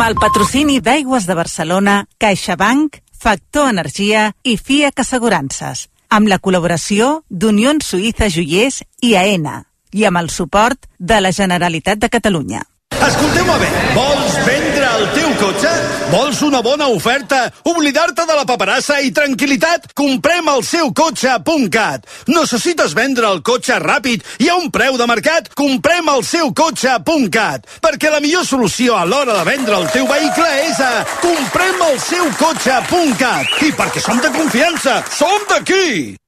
Amb el patrocini d'Aigües de Barcelona, CaixaBank, Factor Energia i FIAC Assegurances, amb la col·laboració d'Unió Suïssa Joiers i AENA, i amb el suport de la Generalitat de Catalunya. Escolteu-me bé, vols vendre el teu cotxe? Vols una bona oferta? Oblidar-te de la paperassa i tranquil·litat? Comprem el seu cotxe.cat. Necessites vendre el cotxe ràpid i a un preu de mercat? Comprem el seu cotxe.cat. Perquè la millor solució a l'hora de vendre el teu vehicle és a comprem el seu cotxe.cat. I perquè som de confiança, som d'aquí!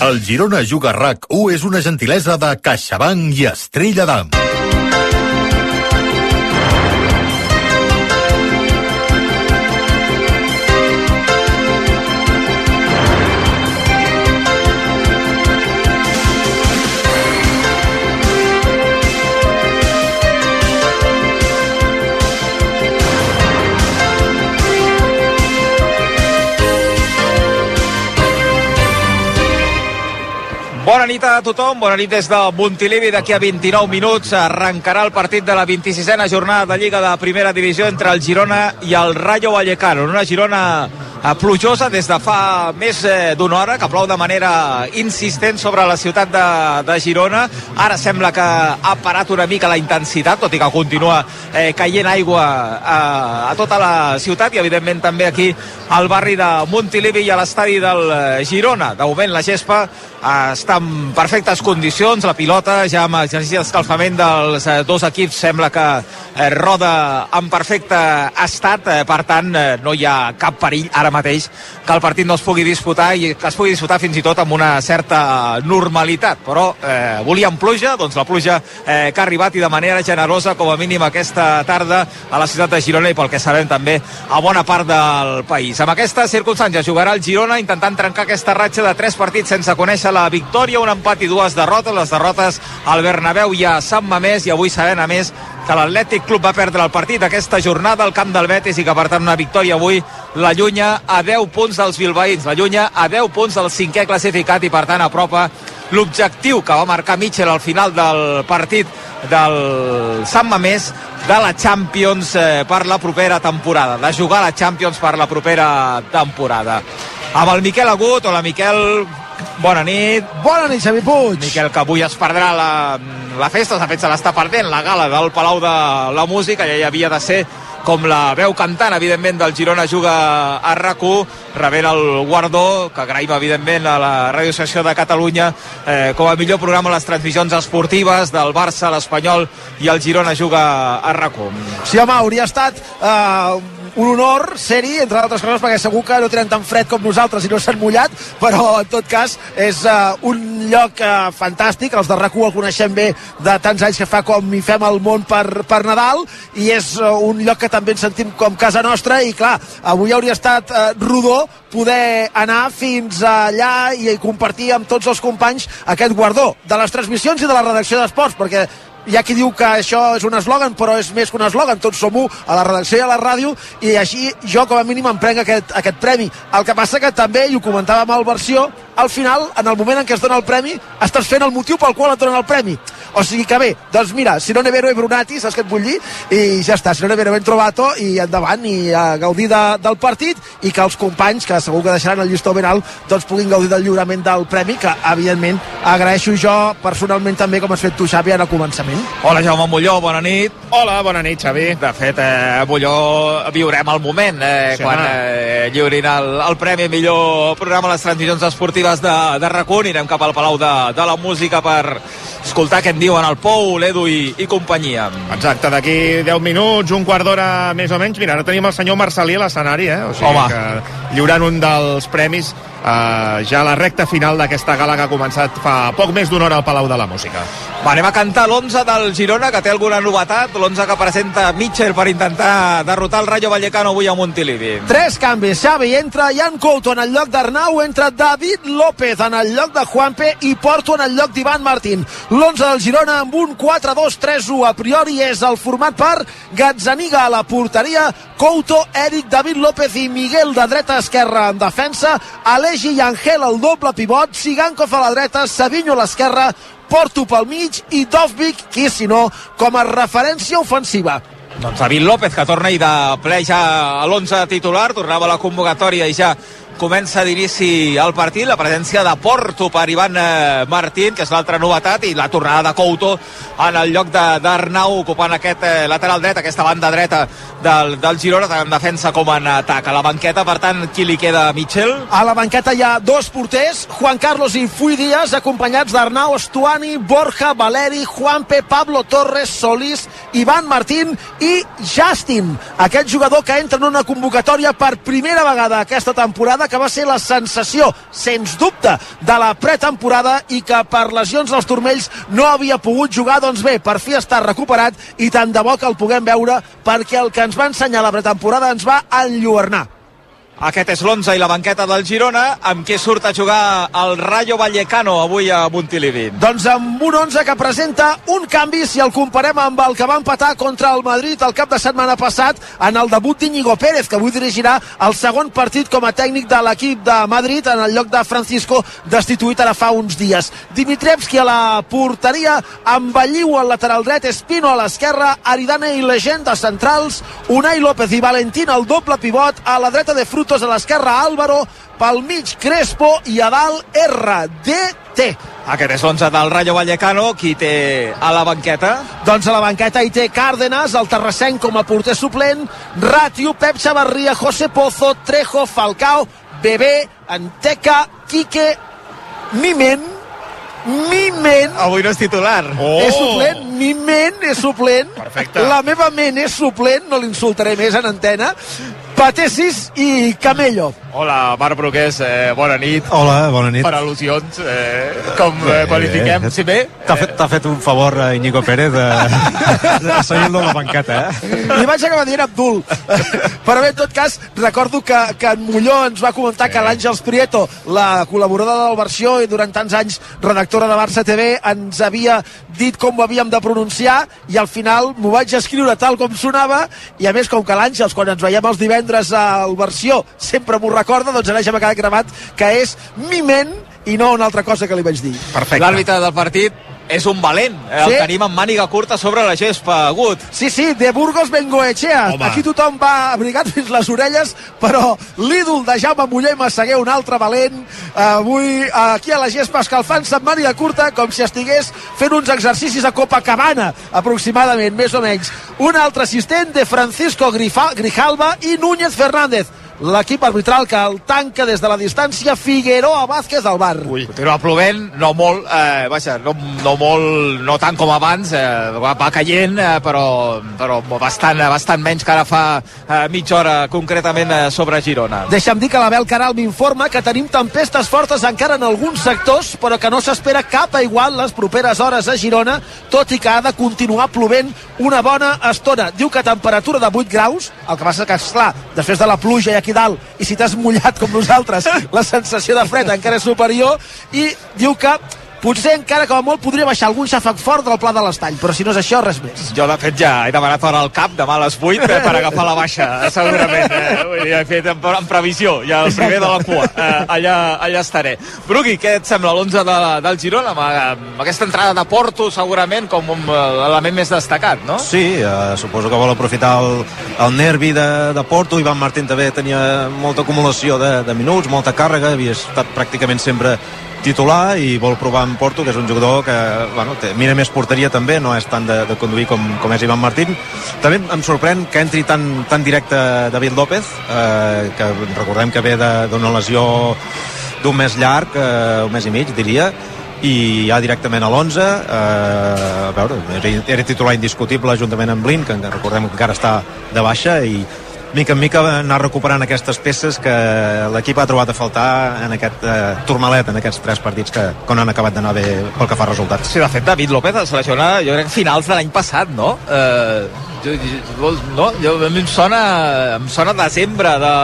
El Girona Juga RAC 1 és una gentilesa de CaixaBank i Estrella d'Am. Bona nit a tothom, bona nit des de Montilivi. D'aquí a 29 minuts arrencarà el partit de la 26a jornada de Lliga de Primera Divisió entre el Girona i el Rayo Vallecano. Una Girona eh, plujosa des de fa més eh, d'una hora, que plou de manera insistent sobre la ciutat de, de Girona. Ara sembla que ha parat una mica la intensitat, tot i que continua eh, caient aigua a, a tota la ciutat i evidentment també aquí al barri de Montilivi i a l'estadi del eh, Girona. De moment la gespa eh, està en perfectes condicions, la pilota ja amb exercici d'escalfament dels eh, dos equips sembla que eh, roda en perfecte estat, eh, per tant no hi ha cap perill ara mateix que el partit no es pugui disputar i que es pugui disputar fins i tot amb una certa normalitat, però eh, volíem pluja, doncs la pluja eh, que ha arribat i de manera generosa com a mínim aquesta tarda a la ciutat de Girona i pel que sabem també a bona part del país. Amb aquesta circumstància jugarà el Girona intentant trencar aquesta ratxa de tres partits sense conèixer la victòria, un empat i dues derrotes, les derrotes al Bernabéu i a Sant Mamés i avui sabem a més que l'Atlètic Club va perdre el partit aquesta jornada al camp del Betis i que per tant una victòria avui l'allunya a 10 punts dels bilbaïns, l'allunya a 10 punts del cinquè classificat i per tant apropa l'objectiu que va marcar Mitchell al final del partit del Sant Mamés de la Champions eh, per la propera temporada, de jugar a la Champions per la propera temporada. Amb el Miquel Agut, hola Miquel, bona nit. Bona nit, Xavi Puig. Miquel, que avui es perdrà la, la festa, de fet se l'està perdent, la gala del Palau de la Música, ja hi havia de ser com la veu cantant, evidentment, del Girona juga a rac rebent el guardó, que agraïm, evidentment, a la Ràdio Associació de Catalunya eh, com a millor programa a les transmissions esportives del Barça, l'Espanyol i el Girona juga a rac Sí, home, hauria estat eh, un honor ser-hi, entre altres coses, perquè segur que no tenen tan fred com nosaltres i no s'han mullat, però en tot cas és uh, un lloc uh, fantàstic, els de rac el coneixem bé de tants anys que fa com hi fem el món per, per Nadal, i és uh, un lloc que també ens sentim com casa nostra, i clar, avui hauria estat uh, rodó poder anar fins allà i compartir amb tots els companys aquest guardó de les transmissions i de la redacció d'esports, perquè hi ha qui diu que això és un eslògan, però és més que un eslògan, tots som un a la redacció i a la ràdio, i així jo com a mínim em prenc aquest, aquest premi. El que passa que també, i ho comentàvem al versió, al final, en el moment en què es dona el premi, estàs fent el motiu pel qual et donen el premi. O sigui que bé, doncs mira, si no ne vero e Brunati, saps què et vull dir? I ja està, si no ne vero ben trovato, i endavant, i a gaudir de, del partit, i que els companys, que segur que deixaran el llistó ben alt, doncs puguin gaudir del lliurament del premi, que evidentment agraeixo jo personalment també, com has fet tu, Xavi, en el començament. Hola, Jaume Molló, bona nit. Hola, bona nit, Xavi. De fet, eh, Molló, viurem el moment eh, sí, quan eh, lliurin el, el premi millor programa a les transmissions esportives de, de RAC1. Anirem cap al Palau de, de la Música per escoltar en diuen el Pou, l'Edu i, i companyia. Exacte, d'aquí 10 minuts, un quart d'hora més o menys. Mira, ara tenim el senyor Marcelí a l'escenari, eh? O sigui Home. que lliurant un dels premis uh, ja a la recta final d'aquesta gala que ha començat fa poc més d'una hora al Palau de la Música. Va, anem a cantar l'11 del Girona, que té alguna novetat, l'11 que presenta Mitchell per intentar derrotar el Rayo Vallecano avui a Montilivi. Tres canvis, Xavi, entra Jan Couto en el lloc d'Arnau, entra David López en el lloc de Juanpe i Porto en el lloc d'Ivan Martín. l'11 del Girona amb un 4-2-3-1. A priori és el format per Gazzaniga a la porteria, Couto, Eric, David López i Miguel de dreta a esquerra en defensa, Alegi i Angel el doble pivot, Sigankov a la dreta, Savinho a l'esquerra, Porto pel mig i Dovvik, qui si no, com a referència ofensiva. Doncs David López, que torna i de ple ja a l'11 titular, tornava a la convocatòria i ja comença d'inici el partit, la presència de Porto per Ivan eh, Martín, que és l'altra novetat, i la tornada de Couto en el lloc d'Arnau, ocupant aquest eh, lateral dret, aquesta banda dreta del, del Girona, tant en defensa com en atac. A la banqueta, per tant, qui li queda a? A la banqueta hi ha dos porters, Juan Carlos i Fui Díaz, acompanyats d'Arnau Estuani, Borja, Valeri, Juanpe, Pablo Torres, Solís, Ivan Martín i Justin, aquest jugador que entra en una convocatòria per primera vegada aquesta temporada, que va ser la sensació, sens dubte, de la pretemporada i que per lesions dels turmells no havia pogut jugar, doncs bé, per fi està recuperat i tant de bo que el puguem veure perquè el que ens va ensenyar la pretemporada ens va enlluernar. Aquest és l'11 i la banqueta del Girona, amb què surt a jugar el Rayo Vallecano avui a Montilivi. Doncs amb un 11 que presenta un canvi si el comparem amb el que va empatar contra el Madrid el cap de setmana passat en el debut d'Iñigo Pérez, que avui dirigirà el segon partit com a tècnic de l'equip de Madrid en el lloc de Francisco, destituït ara fa uns dies. Dimitrevski a la porteria, amb Balliu al lateral dret, Espino a l'esquerra, Aridane i Legenda centrals, Unai López i Valentín al doble pivot, a la dreta de Frutos a l'esquerra Álvaro, pel mig Crespo i a dalt RDT. Aquest és l'11 del Rayo Vallecano, qui té a la banqueta? Doncs a la banqueta hi té Cárdenas, el terrassenc com a porter suplent, Ratio, Pep Chavarria, José Pozo, Trejo, Falcao, Bebé, Anteca, Quique, Miment, Miment, Avui no és titular. Oh! és suplent, mi ment és suplent, Perfecte. la meva ment és suplent, no l'insultaré més en antena, Patesis i Camello. Hola, Marc Broqués, eh, bona nit. Hola, bona nit. Per al·lusions, eh, com eh, qualifiquem? bé. Sí, bé? T'ha fet, fet un favor a Íñigo Pérez de, de seguir-lo a la banqueta, eh? Li vaig acabar dient Abdul. Però bé, en tot cas, recordo que, que en Molló ens va comentar que l'Àngels Prieto, la col·laboradora del Versió i durant tants anys redactora de Barça TV, ens havia dit com ho havíem de pronunciar i al final m'ho vaig escriure tal com sonava i a més com que l'Àngels quan ens veiem els divendres al Versió sempre m'ho recorda, doncs ara ja m'ha quedat gravat que és Miment i no una altra cosa que li vaig dir. Perfecte. L'àrbitre del partit és un valent. Eh, Sí. El tenim amb màniga curta sobre la gespa, Agut. Sí, sí, de Burgos Bengoechea. Home. Aquí tothom va abrigat fins les orelles, però l'ídol de Jaume Muller Massaguer, un altre valent, avui aquí a la gespa escalfant-se amb màniga curta, com si estigués fent uns exercicis a Copacabana, aproximadament, més o menys. Un altre assistent de Francisco Grifa, Grijalva i Núñez Fernández. L'equip arbitral que el tanca des de la distància Figueroa Vázquez al bar. Ui. Continua plovent, no molt, eh, vaja, no, no molt, no tant com abans, eh, va, va caient, eh, però, però bastant, bastant menys que ara fa eh, mitja hora concretament eh, sobre Girona. Deixa'm dir que l'Abel Caral m'informa que tenim tempestes fortes encara en alguns sectors, però que no s'espera cap aigual les properes hores a Girona, tot i que ha de continuar plovent una bona estona. Diu que temperatura de 8 graus, el que passa que, esclar, després de la pluja i aquí dalt, i si t'has mullat com nosaltres, la sensació de fred encara és superior, i diu que potser encara com a molt podria baixar algun xàfec fort del pla de l'estany, però si no és això, res més. Jo, de fet, ja he demanat hora al cap demà a les 8 eh, per agafar la baixa, segurament. Eh? Vull dir, he fet en, en previsió, ja el primer de la cua. Eh, allà, allà estaré. Brugui, què et sembla l'11 de, del Girona? Amb, amb aquesta entrada de Porto, segurament, com un, eh, l'element més destacat, no? Sí, eh, suposo que vol aprofitar el, el nervi de, de Porto. Ivan Martín també tenia molta acumulació de, de minuts, molta càrrega, havia estat pràcticament sempre titular i vol provar en Porto, que és un jugador que bueno, té, mira més porteria també, no és tant de, de conduir com, com és Ivan Martín. També em sorprèn que entri tan, tan directe David López, eh, que recordem que ve d'una lesió d'un mes llarg, eh, un mes i mig, diria, i ja directament a l'11 eh, a veure, era titular indiscutible juntament amb Blin, que recordem que encara està de baixa i mica en mica anar recuperant aquestes peces que l'equip ha trobat a faltar en aquest eh, turmalet, en aquests tres partits que, que no han acabat d'anar bé pel que fa resultats. Sí, de fet, David López es lesiona, jo crec, finals de l'any passat, no? Eh, jo, jo, no? Jo, a mi em sona, em sona desembre de,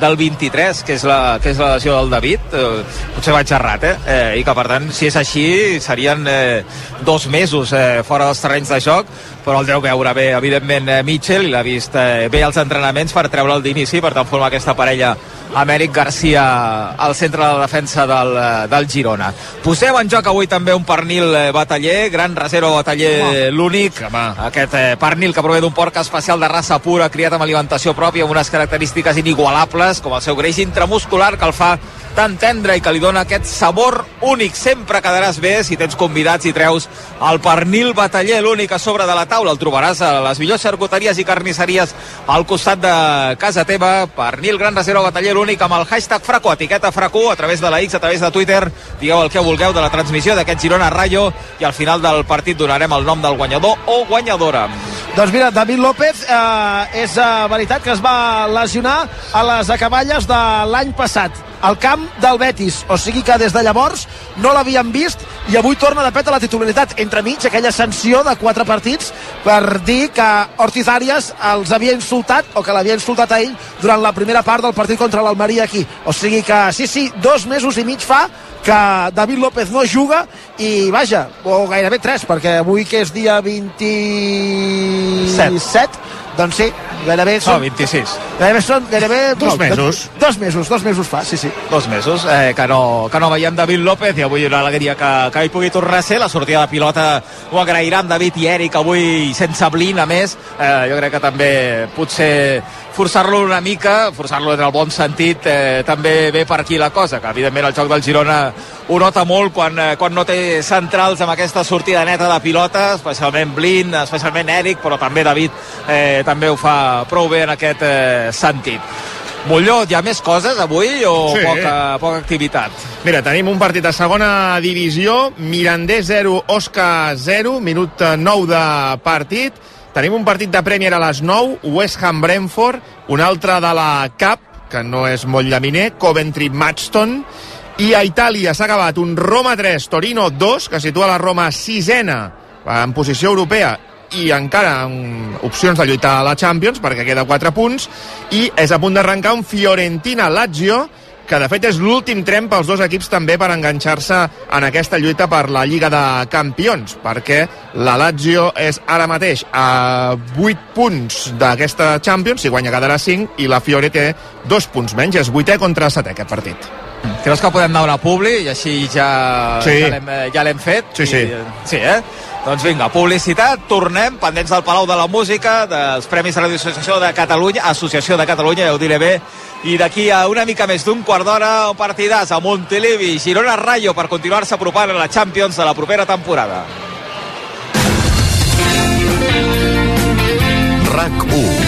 del 23, que és la, que és la lesió del David, eh, potser vaig errat, eh? eh? I que, per tant, si és així, serien eh, dos mesos eh, fora dels terrenys de joc, però el deu veure bé, evidentment, eh, Mitchell, i l'ha vist eh, bé als entrenaments per treure'l d'inici, per tant, formar aquesta parella Amèric Garcia al centre de la defensa del, eh, del Girona. Posem en joc avui també un pernil eh, bataller, gran reserva bataller l'únic, aquest eh, pernil que prové d'un porc especial de raça pura, criat amb alimentació pròpia, amb unes característiques inigualables, com el seu greix intramuscular que el fa tan tendre i que li dona aquest sabor únic. Sempre quedaràs bé si tens convidats i treus el pernil bataller, l'únic a sobre de la taula. El trobaràs a les millors xarcuteries i carnisseries al costat de casa teva. Pernil Gran Reserva Bataller, l'únic amb el hashtag Fraco, etiqueta Fraco, a través de la X, a través de Twitter. Digueu el que vulgueu de la transmissió d'aquest Girona Rayo i al final del partit donarem el nom del guanyador o guanyadora. Doncs mira, David López eh, és eh, veritat que es va lesionar a les acaballes de l'any passat al camp del Betis, o sigui que des de llavors no l'havien vist i avui torna de pet a la titularitat. Entremig aquella sanció de quatre partits per dir que Ortiz Arias els havia insultat o que l'havia insultat a ell durant la primera part del partit contra l'Almeria aquí. O sigui que sí, sí, dos mesos i mig fa que David López no juga i vaja, o gairebé tres perquè avui que és dia 27 doncs sí, gairebé són... No, 26. Gairebé són... Gairebé, Dos no, mesos. Dos mesos, dos mesos fa, sí, sí. Dos mesos, eh, que, no, que no veiem David López i avui una alegria que, que hi pugui tornar a ser. La sortida de pilota ho agrairan David i Eric avui sense blin, a més. Eh, jo crec que també potser forçar-lo una mica, forçar-lo en el bon sentit, eh, també ve per aquí la cosa, que evidentment el joc del Girona ho nota molt quan, eh, quan no té centrals amb aquesta sortida neta de pilota, especialment Blin, especialment Eric, però també David eh, també ho fa prou bé en aquest eh, sentit. Molló, hi ha més coses avui o Sí. poca, poca activitat? Mira, tenim un partit a segona divisió, Mirandés 0, Osca 0, minut eh, 9 de partit. Tenim un partit de Premier a les 9, West Ham Brentford, un altre de la Cup, que no és molt llaminer, Coventry Matchton, i a Itàlia s'ha acabat un Roma 3, Torino 2, que situa la Roma sisena en posició europea i encara amb opcions de lluitar a la Champions perquè queda 4 punts i és a punt d'arrencar un Fiorentina-Lazio que de fet és l'últim tren pels dos equips també per enganxar-se en aquesta lluita per la Lliga de Campions, perquè la Lazio és ara mateix a 8 punts d'aquesta Champions, si guanya quedarà 5, i la Fiore té 2 punts menys, és 8è contra 7è aquest partit. Creus que podem anar a una publi i així ja, Sí. ja l'hem eh, ja fet? Sí, sí. I, sí, eh? Doncs vinga, publicitat, tornem, pendents del Palau de la Música, dels Premis de l'Associació de Catalunya, Associació de Catalunya, ja ho diré bé, i d'aquí a una mica més d'un quart d'hora, un partidàs a Montilivi, Girona Rayo, per continuar-se apropant a la Champions de la propera temporada. RAC 1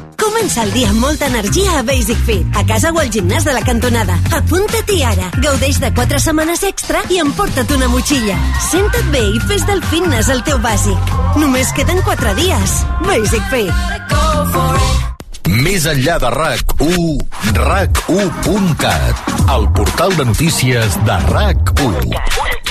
Comença el dia amb molta energia a Basic Fit, a casa o al gimnàs de la cantonada. Apunta-t'hi ara. Gaudeix de 4 setmanes extra i emporta't una motxilla. Senta't bé i fes del fitness el teu bàsic. Només queden 4 dies. Basic Fit. Més enllà de RAC1, RAC1.cat, el portal de notícies de RAC1.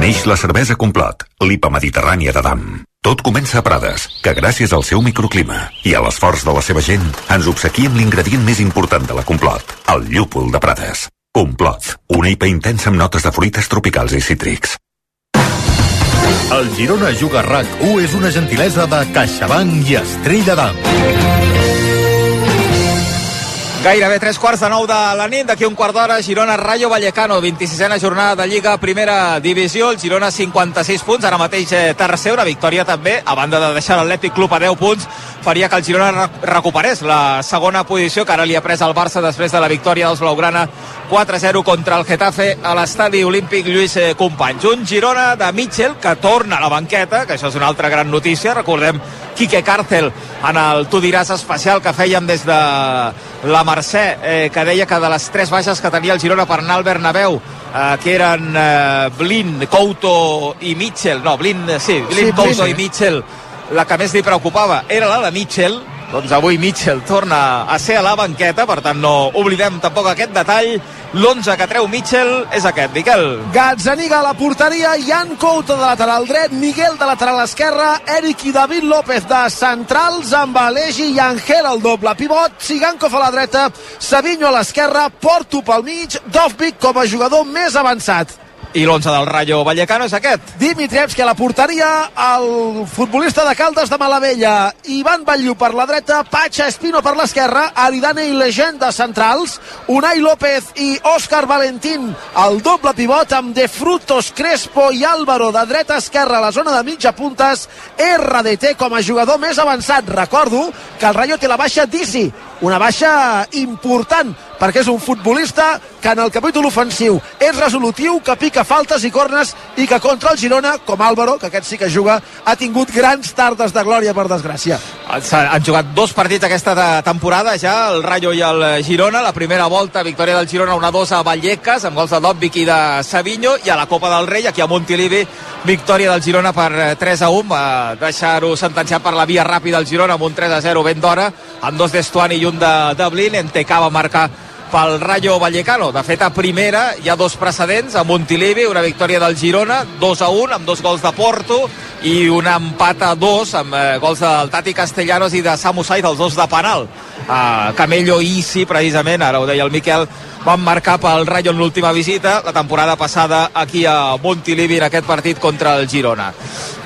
Neix la cervesa Complot, l'IPA mediterrània de Dam. Tot comença a Prades, que gràcies al seu microclima i a l'esforç de la seva gent ens obsequia amb l'ingredient més important de la Complot, el llúpol de Prades. Complot, una IPA intensa amb notes de fruites tropicals i cítrics. El Girona Juga RAC1 és una gentilesa de CaixaBank i Estrella d'Am. Gairebé tres quarts de nou de la nit, d'aquí un quart d'hora, Girona Rayo Vallecano, 26a jornada de Lliga, primera divisió, el Girona 56 punts, ara mateix eh, tercer, una victòria també, a banda de deixar l'Atlètic Club a 10 punts, faria que el Girona recuperés la segona posició que ara li ha pres el Barça després de la victòria dels Blaugrana 4-0 contra el Getafe a l'estadi olímpic Lluís eh, Companys. Un Girona de Mitchell que torna a la banqueta, que això és una altra gran notícia, recordem Quique Cárcel en el Tu diràs especial que fèiem des de la Mercè, eh, que deia que de les tres baixes que tenia el Girona per anar al Bernabéu, eh, que eren eh, Blin, Couto i Mitchell, no, Blin, sí, Blin, sí, Couto Blin, i Mitchell, la que més li preocupava. Era la de Mitchell, doncs avui Mitchell torna a ser a la banqueta, per tant no oblidem tampoc aquest detall. L'11 que treu Mitchell és aquest, Miquel. Gazzaniga a la porteria, Jan Couto de lateral dret, Miguel de lateral esquerra, Eric i David López de centrals, amb Alegi i Angel al doble pivot, Sigankov a la dreta, Savinho a l'esquerra, Porto pel mig, Dovvik com a jugador més avançat. I l'11 del Rayo Vallecano és aquest. Dimitrievski a la porteria, el futbolista de Caldes de Malavella, Ivan Batllú per la dreta, Pacha Espino per l'esquerra, Aridane i Legenda centrals, Unai López i Òscar Valentín al doble pivot amb De Frutos, Crespo i Álvaro de dreta a esquerra a la zona de mitja puntes, RDT com a jugador més avançat. Recordo que el Rayo té la baixa d'Isi, una baixa important perquè és un futbolista que en el capítol ofensiu és resolutiu, que pica faltes i cornes i que contra el Girona, com Álvaro, que aquest sí que juga, ha tingut grans tardes de glòria, per desgràcia. Han jugat dos partits aquesta temporada ja, el Rayo i el Girona. La primera volta, victòria del Girona 1-2 a Vallecas, amb gols de Dobbic i de Savinho, i a la Copa del Rei, aquí a Montilivi, victòria del Girona per 3-1, va deixar-ho sentenciat per la via ràpida del Girona amb un 3-0 ben d'hora, amb dos d'Estuani i un de Dublin, Enteca va marcar pel Rayo Vallecano. De fet, a primera hi ha dos precedents, a Montilivi, una victòria del Girona, 2 a 1, amb dos gols de Porto, i un empat a 2 amb eh, gols del Tati Castellanos i de Samu Saiz, els dos de penal. Uh, Camello Isi, precisament, ara ho deia el Miquel, van marcar pel Rayo en l'última visita, la temporada passada aquí a Montilivi en aquest partit contra el Girona.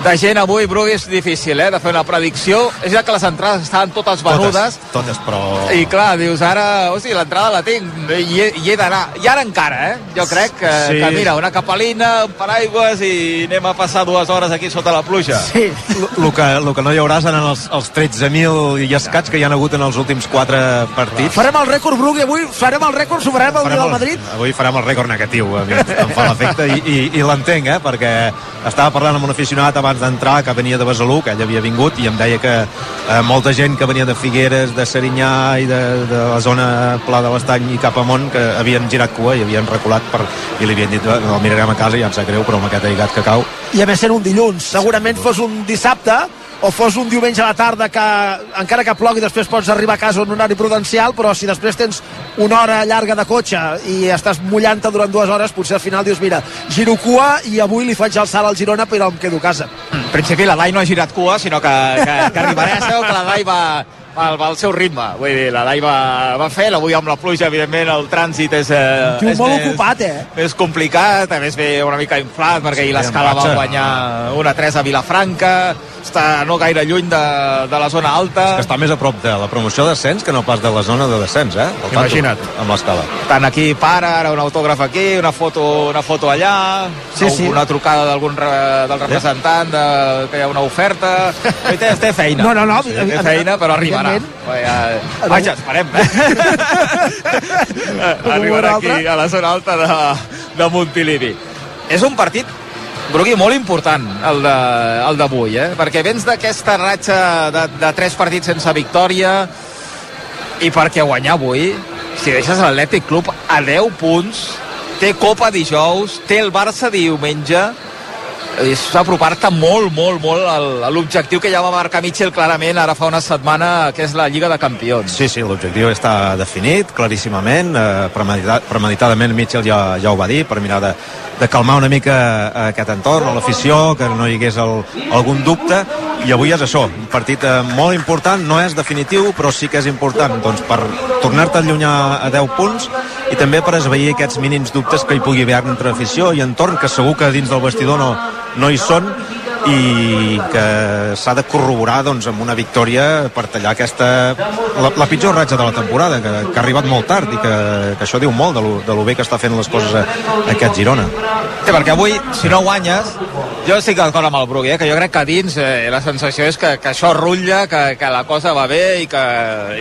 De gent avui, Bru, és difícil, eh, de fer una predicció. És ja que les entrades estaven totes venudes. Totes, totes però... I clar, dius, ara, o sigui, l'entrada la tinc i he, i he d'anar. I ara encara, eh? Jo crec que, sí. que mira, una capelina, un paraigües i anem a passar dues hores aquí sota la pluja. Sí. El que, lo que no hi haurà seran els, els 13.000 i escats que hi han hagut en els últims quatre partits. Farem el rècord, Bru, i avui farem el rècord, superarem el dia del Madrid. Avui farem el rècord negatiu, a mi em fa l'efecte, i, i, i l'entenc, eh? perquè estava parlant amb un aficionat abans d'entrar que venia de Besalú, que ell havia vingut, i em deia que eh, molta gent que venia de Figueres, de Serinyà i de, de la zona Pla de l'Estany i cap amunt, que havien girat cua i havien reculat per, i li havien dit, el mirarem a casa, ja em sap greu, però amb aquest aigat que cau. I a més sent un dilluns, segurament fos un dissabte, o fos un diumenge a la tarda que encara que plogui després pots arribar a casa en un horari prudencial però si després tens una hora llarga de cotxe i estàs mullant-te durant dues hores potser al final dius mira, giro cua i avui li faig el salt al Girona però em quedo a casa. En principi la Dai no ha girat cua sinó que, que, que arribarà que la Dai va, va, va al seu ritme. Vull dir, la Dai va, va fer, avui amb la pluja, evidentment, el trànsit és, eh, és molt més, ocupat, eh? més complicat, a més ve una mica inflat, perquè ahir l'escala va guanyar una 3 a Vilafranca, està no gaire lluny de, de la zona alta. És que està més a prop de la promoció d'ascens que no pas de la zona de descens, eh? El Imagina't. Tanto, amb l'escala. Tant aquí para, ara un autògraf aquí, una foto, una foto allà, sí, sí. una trucada d'algun re, del representant de, que hi ha una oferta. Té, té feina. No, no, no. Sí, té feina, però arribarà. Ja, vaja, esperem. arribarà aquí a la zona alta de, de Montilivi. És un partit Brugui, molt important el d'avui, eh? perquè vens d'aquesta ratxa de, de tres partits sense victòria i perquè guanyar avui, si deixes l'Atlètic Club a 10 punts, té Copa dijous, té el Barça diumenge, és apropar-te molt, molt, molt a l'objectiu que ja va marcar Mitchell clarament ara fa una setmana, que és la Lliga de Campions. Sí, sí, l'objectiu està definit claríssimament, eh, premedita, premeditadament Mitchell ja, ja ho va dir, per mirar de, de calmar una mica eh, aquest entorn, l'afició, que no hi hagués el, algun dubte, i avui és això, un partit eh, molt important, no és definitiu, però sí que és important doncs, per tornar-te a allunyar a 10 punts i també per esveir aquests mínims dubtes que hi pugui haver entre afició i entorn, que segur que dins del vestidor no, no hi són i que s'ha de corroborar doncs, amb una victòria per tallar aquesta, la, la pitjor ratxa de la temporada, que, que ha arribat molt tard i que, que això diu molt de lo, de lo bé que està fent les coses a, a aquest Girona. Sí, perquè avui, si no guanyes, jo estic d'acord amb el Brugui, eh, que jo crec que dins eh, la sensació és que, que això rutlla, que, que la cosa va bé i que,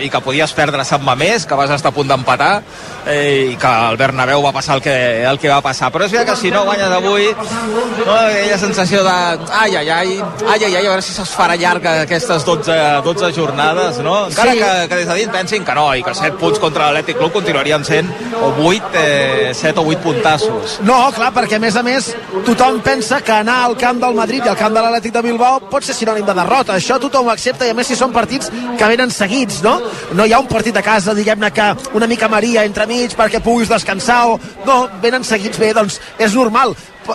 i que podies perdre Sant Mamés, que vas estar a punt d'empatar eh, i que al Bernabéu va passar el que, el que va passar. Però és veritat que si no guanyes avui, no, aquella sensació de ai, ai, ai, ai, ai, ai, a veure si se'ls farà llarga aquestes 12, 12 jornades, no? Encara Sí. que, que des de dins pensin que no, i que 7 punts contra l'Atlètic Club continuarien sent o 8, eh, 7 o 8 puntassos. No, clar, perquè a més a més tothom pensa que anar al camp del Madrid i al camp de l'Atlètic de Bilbao pot ser sinònim de derrota. Això tothom ho accepta i a més si són partits que venen seguits, no? No hi ha un partit a casa, diguem-ne, que una mica maria entre mig perquè puguis descansar o... No, venen seguits bé, doncs és normal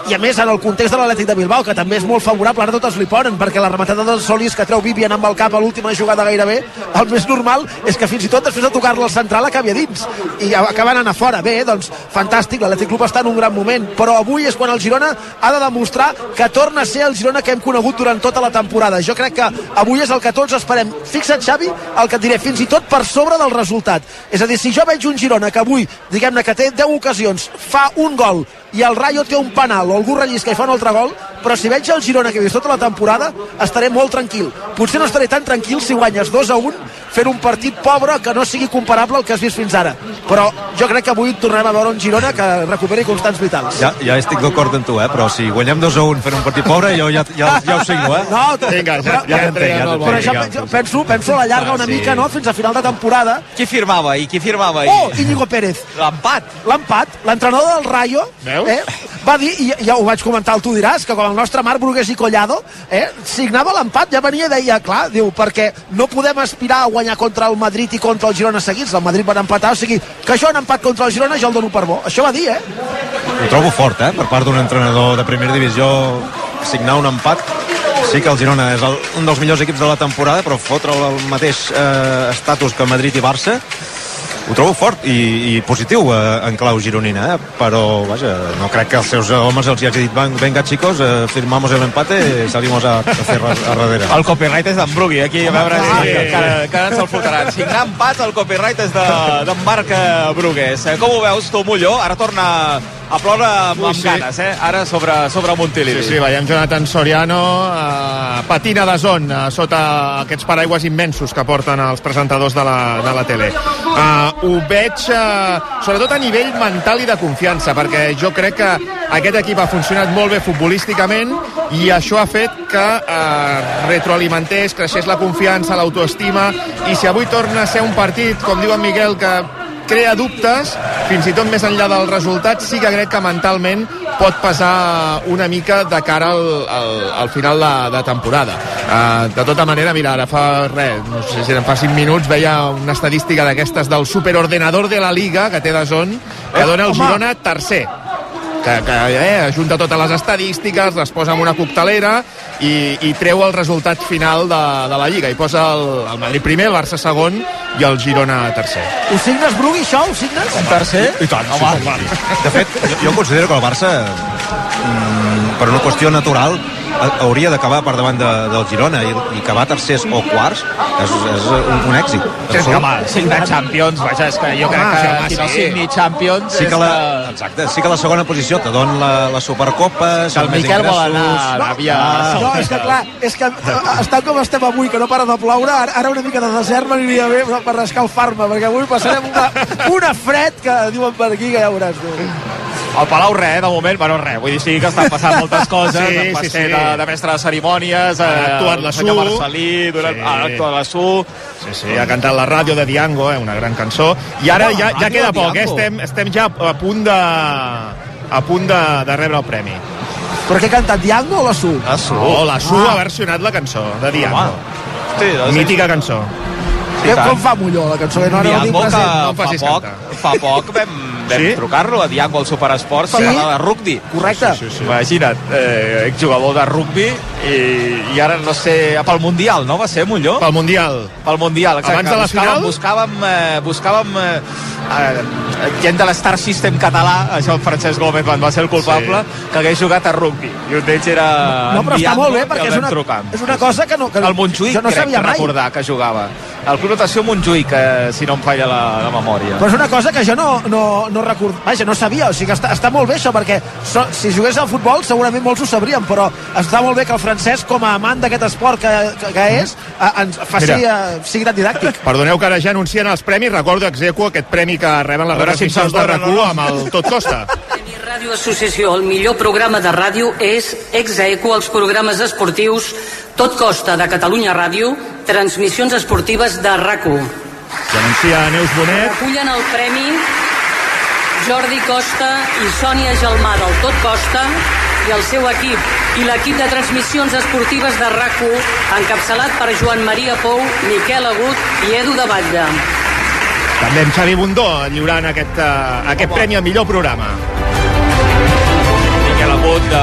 i a més en el context de l'Atlètic de Bilbao que també és molt favorable, ara totes li ponen perquè la rematada del Solis que treu Vivian amb el cap a l'última jugada gairebé, el més normal és que fins i tot després de tocar-la al central acabi a dins. I acaben anant a fora. Bé, doncs fantàstic, l'Atlètic Club està en un gran moment però avui és quan el Girona ha de demostrar que torna a ser el Girona que hem conegut durant tota la temporada. Jo crec que avui és el que tots esperem. Fixa't Xavi, el que et diré, fins i tot per sobre del resultat, és a dir, si jo veig un Girona que avui, diguem-ne que té 10 ocasions fa un gol i el Rayo té un penal o algú rellisca i fa un altre gol però si veig el Girona que he tota la temporada estaré molt tranquil, potser no estaré tan tranquil si guanyes 2 a 1 fent un partit pobre que no sigui comparable al que has vist fins ara però jo crec que avui tornarem a veure un Girona que recuperi constants vitals Ja, ja estic d'acord amb tu, eh? però si guanyem 2 a 1 fent un partit pobre, jo ja, ja, ja ho signo, eh? No, Vinga, ja, però, ja t'entenc, ja però això jo penso, penso a la llarga una Ah, sí. mica no? fins a final de temporada Qui firmava i qui firmava ahir? Oh, Íñigo Pérez. L'empat. L'empat, l'entrenador del Rayo, Veus? eh, va dir, i ja ho vaig comentar Tu diràs, que com el nostre Marc Brugués i Collado, eh, signava l'empat, ja venia i deia, clar, diu, perquè no podem aspirar a guanyar contra el Madrid i contra el Girona seguits, el Madrid van empatar, o sigui, que això en empat contra el Girona jo el dono per bo. Això va dir, eh? Ho trobo fort, eh? Per part d'un entrenador de primera divisió signar un empat sí que el Girona és el, un dels millors equips de la temporada però fotre el mateix eh, estatus que Madrid i Barça ho trobo fort i, i positiu eh, en clau gironina, eh? però vaja, no crec que els seus homes els hi hagi dit "Ven- venga chicos, eh, firmamos el empate y salimos a, a fer a, a darrere El copyright és d'en Brugui, aquí, a veure si encara, encara ens el fotran. Signar empat, el copyright és de- d'en Marc eh, Brugués. Eh, Com ho veus, tu, Molló? Ara torna a ploure amb, Ui, amb sí. ganes, eh? Ara sobre, sobre Montilivi. Sí, sí, veiem Jonathan Soriano eh, patina de zon eh, sota aquests paraigües immensos que porten els presentadors de la, de la tele. Eh, ho veig eh, sobretot a nivell mental i de confiança, perquè jo crec que aquest equip ha funcionat molt bé futbolísticament i això ha fet que eh, retroalimentés, creixés la confiança, l'autoestima i si avui torna a ser un partit, com diu en Miguel, que crea dubtes, fins i tot més enllà del resultat, sí que crec que mentalment pot pesar una mica de cara al, al, al final de, de temporada. Uh, de tota manera, mira, ara fa res, no sé si en fa 5 minuts, veia una estadística d'aquestes del superordenador de la Liga, que té de zon, que dona el. Girona tercer que, que eh, ajunta totes les estadístiques, les posa en una coctelera i, i treu el resultat final de, de la Lliga. I posa el, el Madrid primer, el Barça segon i el Girona tercer. Ho signes, Brugui, això? Ho signes? Tercer? I tant, sí, sí, sí. De fet, jo, jo considero que el Barça, mm, per una qüestió natural, hauria d'acabar per davant de, del Girona i, i acabar tercers o quarts és, és un, un èxit. Sí, sí, home, cinc de Champions, vaja, és que jo crec Home, que sí, home, qui no sí. signi Champions Sí que, la, que... exacte, sí que la segona posició te don la, la Supercopa, Que el Miquel vol anar ingressos... a Aràbia No, no, és que clar, és que estant com estem avui, que no para de ploure, ara, ara una mica de desert m'aniria bé per escalfar-me, perquè avui passarem una, una fred que diuen per aquí que ja veuràs tu. El Palau res, de moment, bueno, res, vull dir, sí que estan passant moltes coses, Sí, sí, va sí, ser sí. de, de mestre de cerimònies, Ha actuat el la senyor Su. Marcelí, durant, Sí. sí. ha actuat la Su, Sí, sí, ha cantat la ràdio de Diango, eh, una gran cançó. I ara Home, ja, ja queda poc, eh? Diango. estem, estem ja a punt de a punt de, de rebre el premi. Però què ha cantat, Diango o la Su? la Su. Oh, la Su Ah. ha versionat la cançó de Diango. Hosti, doncs, Mítica cançó. Tant. com fa Molló, la cançó? Que no, ara no tinc Diango, que present. no em fa facis poc, cantar. fa poc vam, vam Sí. trucar-lo a Diango al Superesports per Sí. parlar de rugby. Correcte. Sí, sí, sí. Imagina't, eh, exjugador de rugby i, i ara no sé, pel Mundial, no va ser, Molló? Pel Mundial. Pel Mundial, exacte. Abans de la buscàvem, final? Buscàvem, eh, buscàvem eh, eh, gent de l'Star System català, això el Francesc Gómez quan va ser el culpable, sí. que hagués jugat a rugby. I un d'ells era No, però en està molt bé, perquè és una, trucar. és una cosa que no, que El Montjuïc, jo no crec sabia que mai. recordar que jugava. El Club Natació Montjuïc, eh, si no em falla la, la memòria. Però és una cosa que jo no, no, no record... Vaja, no sabia, o sigui que està, està molt bé això, perquè so, si jugués al futbol segurament molts ho sabrien, però està molt bé que el francès, com a amant d'aquest esport que, que, que és, eh, ens faci, Mira. eh, sigui tan didàctic. Perdoneu que ara ja anuncien els premis. Recordo execo aquest premi que reben les A veure si em retransmissions de perdonen rac o no. amb el Tot Costa. Ràdio Associació, el millor programa de ràdio és Exaeco, els programes esportius Tot Costa de Catalunya Ràdio, transmissions esportives de RAC1. Que anuncia Neus Bonet. Recullen el premi Jordi Costa i Sònia Gelmà del Tot Costa i el seu equip i l'equip de transmissions esportives de RAC1 encapçalat per Joan Maria Pou, Miquel Agut i Edu de Batlle. També amb Xavi Bundó lliurant aquest, uh, aquest premi al millor programa. Miquel Agut de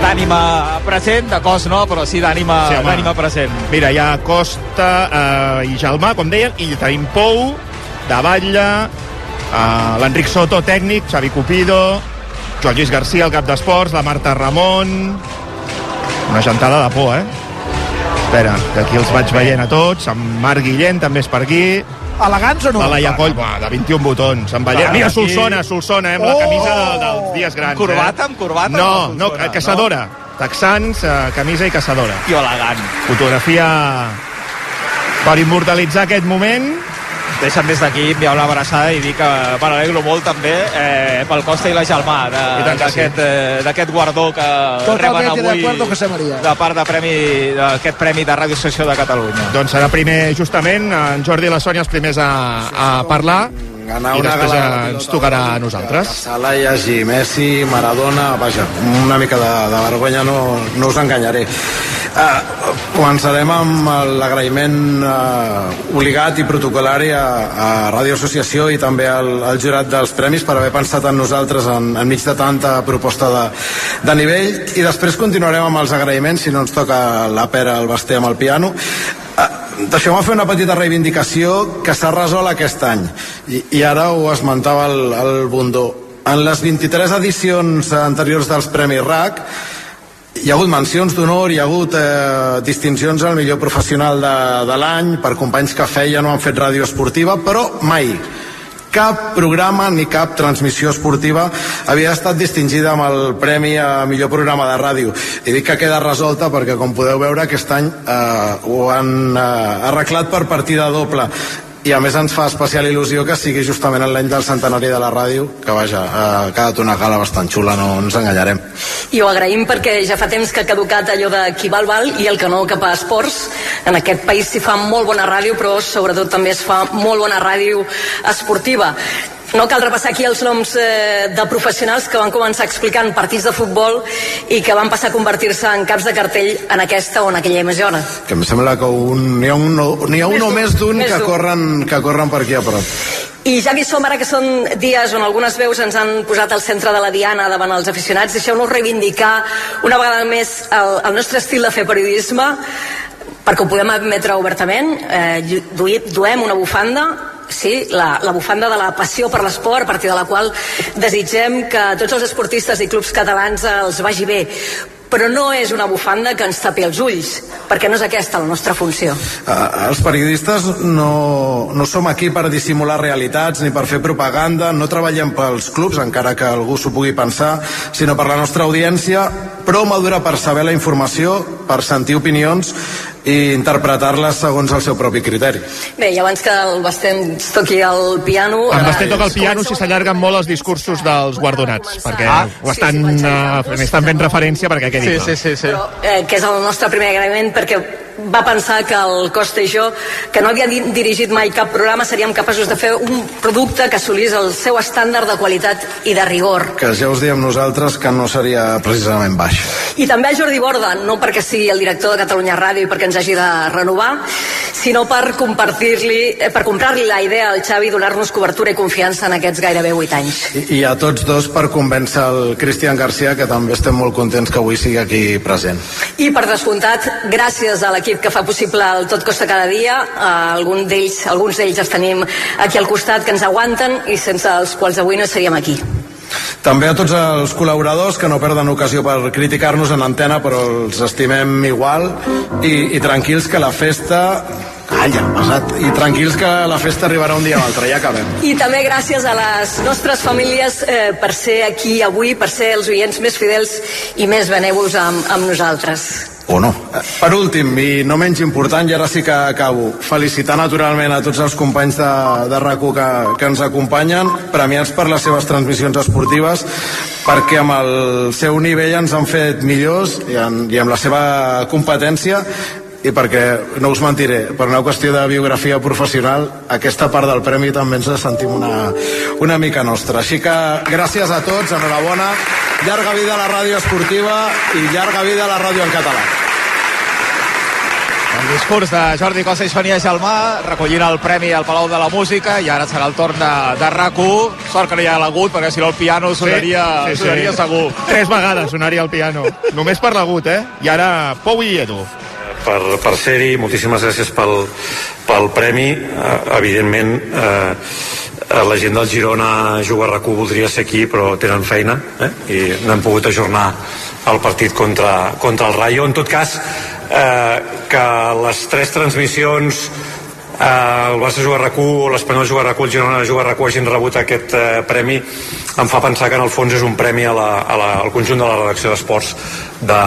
d'ànima present, de cos no, però sí d'ànima Sí, d'ànima present. Mira, hi ha Costa eh, i Jalmà, com deien, i tenim Pou, de Batlle, eh, l'Enric Soto, tècnic, Xavi Cupido, Joan Lluís García, el cap d'esports, la Marta Ramon... Una gentada de por, eh? Espera, que aquí els vaig veient a tots. En Marc Guillén també és per aquí. Elegants o no? La Laia Coll, va, de 21 botons. En Vallès. Clar, Mira, aquí- Solsona, Solsona, eh, amb la Oh! camisa de, dels dies grans. Corbata, eh? amb corbata No, no, caçadora. Texans, eh, camisa i caçadora. Tio elegant. Fotografia per immortalitzar aquest moment. Deixa'm des d'aquí enviar una abraçada i dir que me n'alegro molt també eh, pel Costa i la Gelmà de- tant que sí. d'aquest eh, d'aquest guardó que Totalmente reben de avui acuerdo, José María. de part de premi d'aquest premi de Ràdio Associació de Catalunya. Doncs serà primer, justament, en Jordi i la Sònia els primers a, a parlar Ganar i una després pilota ens tocarà a nosaltres. sala hi hagi Messi, Maradona, vaja, una mica de, de vergonya, no, no us enganyaré. Uh, començarem amb l'agraïment uh, obligat i protocolari a, a Ràdio Associació i també al, al jurat dels premis per haver pensat en nosaltres en, enmig de tanta proposta de, de nivell i després continuarem amb els agraïments si no ens toca la pera al Basté amb el piano Uh, Deixeu-me fer una petita reivindicació que s'ha resolt aquest any. I, i ara ho esmentava el, el Bundó. En les 23 edicions anteriors dels Premis RAC hi ha hagut mencions d'honor, hi ha hagut eh, distincions al millor professional de, de l'any per companys que feien o han fet ràdio esportiva, però mai cap programa ni cap transmissió esportiva havia estat distingida amb el Premi a millor programa de ràdio. I dic que queda resolta perquè, com podeu veure, aquest any eh, ho han eh, arreglat per partida doble i a més ens fa especial il·lusió que sigui justament en l'any del centenari de la ràdio que vaja, eh, ha quedat una gala bastant xula, no ens enganyarem I ho agraïm perquè ja fa temps que ha caducat allò de qui val val i el que no cap a esports. En aquest país s'hi fa molt bona ràdio, però sobretot també es fa molt bona ràdio esportiva. No cal repassar aquí els noms eh, de professionals que van començar explicant partits de futbol i que van passar a convertir-se en caps de cartell en aquesta o en aquella emissora. que em sembla que n'hi ha un, n'hi ha un o més d'un que, corren, que corren per aquí a prop. I ja que hi som ara que són dies on algunes veus ens han posat al centre de la diana davant els aficionats, deixeu-nos reivindicar una vegada més el, el nostre estil de fer periodisme perquè ho podem admetre obertament. Eh, duem una bufanda sí, la, la bufanda de la passió per l'esport a partir de la qual desitgem que tots els esportistes i clubs catalans els vagi bé. Però no és una bufanda que ens tapi els ulls perquè no és aquesta la nostra funció. Uh, els periodistes no, no som aquí per dissimular realitats ni per fer propaganda, no treballem pels clubs, encara que algú s'ho pugui pensar, sinó per la nostra audiència, prou madura per saber la informació, per sentir opinions i interpretar-les segons el seu propi criteri. Bé, i abans que el Basté ens toqui el piano... En ara- Basté toca el piano si s'allarguen molt els discursos dels guardonats, perquè Ah, ho estan, sí, sí, uh, estan fent referència perquè quedi clar. sí, sí. Però, eh, que és el nostre primer agraïment perquè va pensar que el Costa i jo, que no havia di- dirigit mai cap programa, seríem capaços de fer un producte que assolís el seu estàndard de qualitat i de rigor. Que ja us diem nosaltres que no seria precisament baix. I també a Jordi Borda, no perquè sigui el director de Catalunya Ràdio i perquè ens hagi de renovar, sinó per compartir-li, eh, per comprar-li la idea al Xavi i donar-nos cobertura i confiança en aquests gairebé 8 anys. I, I a tots dos per convèncer el Cristian Garcia, que també estem molt contents que avui sigui aquí present. I per descomptat, gràcies a l'equip que fa possible el Tot Costa cada dia, eh, algun d'ells, alguns d'ells els tenim aquí al costat que ens aguanten i sense els quals avui no seríem aquí. També a tots els col·laboradors que no perden ocasió per criticar-nos en antena, però els estimem igual i, i tranquils que la festa Calla, pesat. I tranquils que la festa arribarà un dia o altre, ja acabem. I també gràcies a les nostres famílies eh, per ser aquí avui, per ser els oients més fidels i més benèvols amb, amb nosaltres. O no. Per últim, i no menys important, i ara sí que acabo, felicitar naturalment a tots els companys de, de rac que, que ens acompanyen, premiats per les seves transmissions esportives, perquè amb el seu nivell ens han fet millors i, en, i amb la seva competència i perquè, no us mentiré, per una qüestió de biografia professional, aquesta part del premi també ens la sentim una, una mica nostra. Així que gràcies a tots, enhorabona, llarga vida a la ràdio esportiva i llarga vida a la ràdio en català. El discurs de Jordi Costa i Sonia Gelmà recollint el premi al Palau de la Música i ara serà el torn de, de rac Sort que no hi ha l'agut, perquè si no el piano sonaria, sí, sí, sí. sonaria segur. Tres vegades sonaria el piano. Només per l'agut, eh? I ara Pou i Edu per, per ser-hi, moltíssimes gràcies pel, pel premi. Eh, evidentment, eh, la gent del Girona juga a rac voldria ser aquí, però tenen feina eh? i no hem pogut ajornar el partit contra, contra el Rayo. En tot cas, eh, que les tres transmissions eh, el Barça juga a rac l'Espanyol juga a rac el Girona juga a rac hagin rebut aquest eh, premi em fa pensar que en el fons és un premi a la, a la, al conjunt de la redacció d'esports de,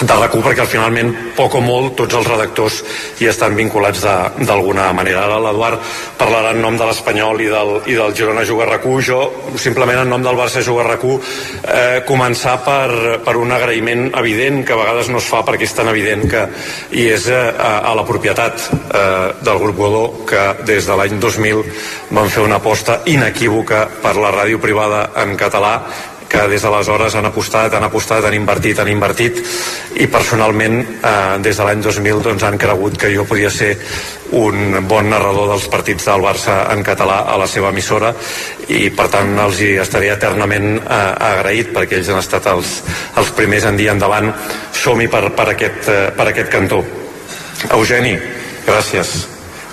de rac perquè al finalment poc o molt tots els redactors hi estan vinculats d'alguna manera. Ara l'Eduard parlarà en nom de l'Espanyol i, del, i del Girona Juga rac jo simplement en nom del Barça Juga rac eh, començar per, per un agraïment evident que a vegades no es fa perquè és tan evident que i és eh, a la propietat eh, del grup Godó que des de l'any 2000 van fer una aposta inequívoca per la ràdio privada en català que des d'aleshores han apostat, han apostat, han invertit, han invertit i personalment eh, des de l'any 2000 doncs, han cregut que jo podia ser un bon narrador dels partits del Barça en català a la seva emissora i per tant els hi estaré eternament eh, agraït perquè ells han estat els, els primers en dir endavant som-hi per, per, aquest, eh, per aquest cantó Eugeni, gràcies.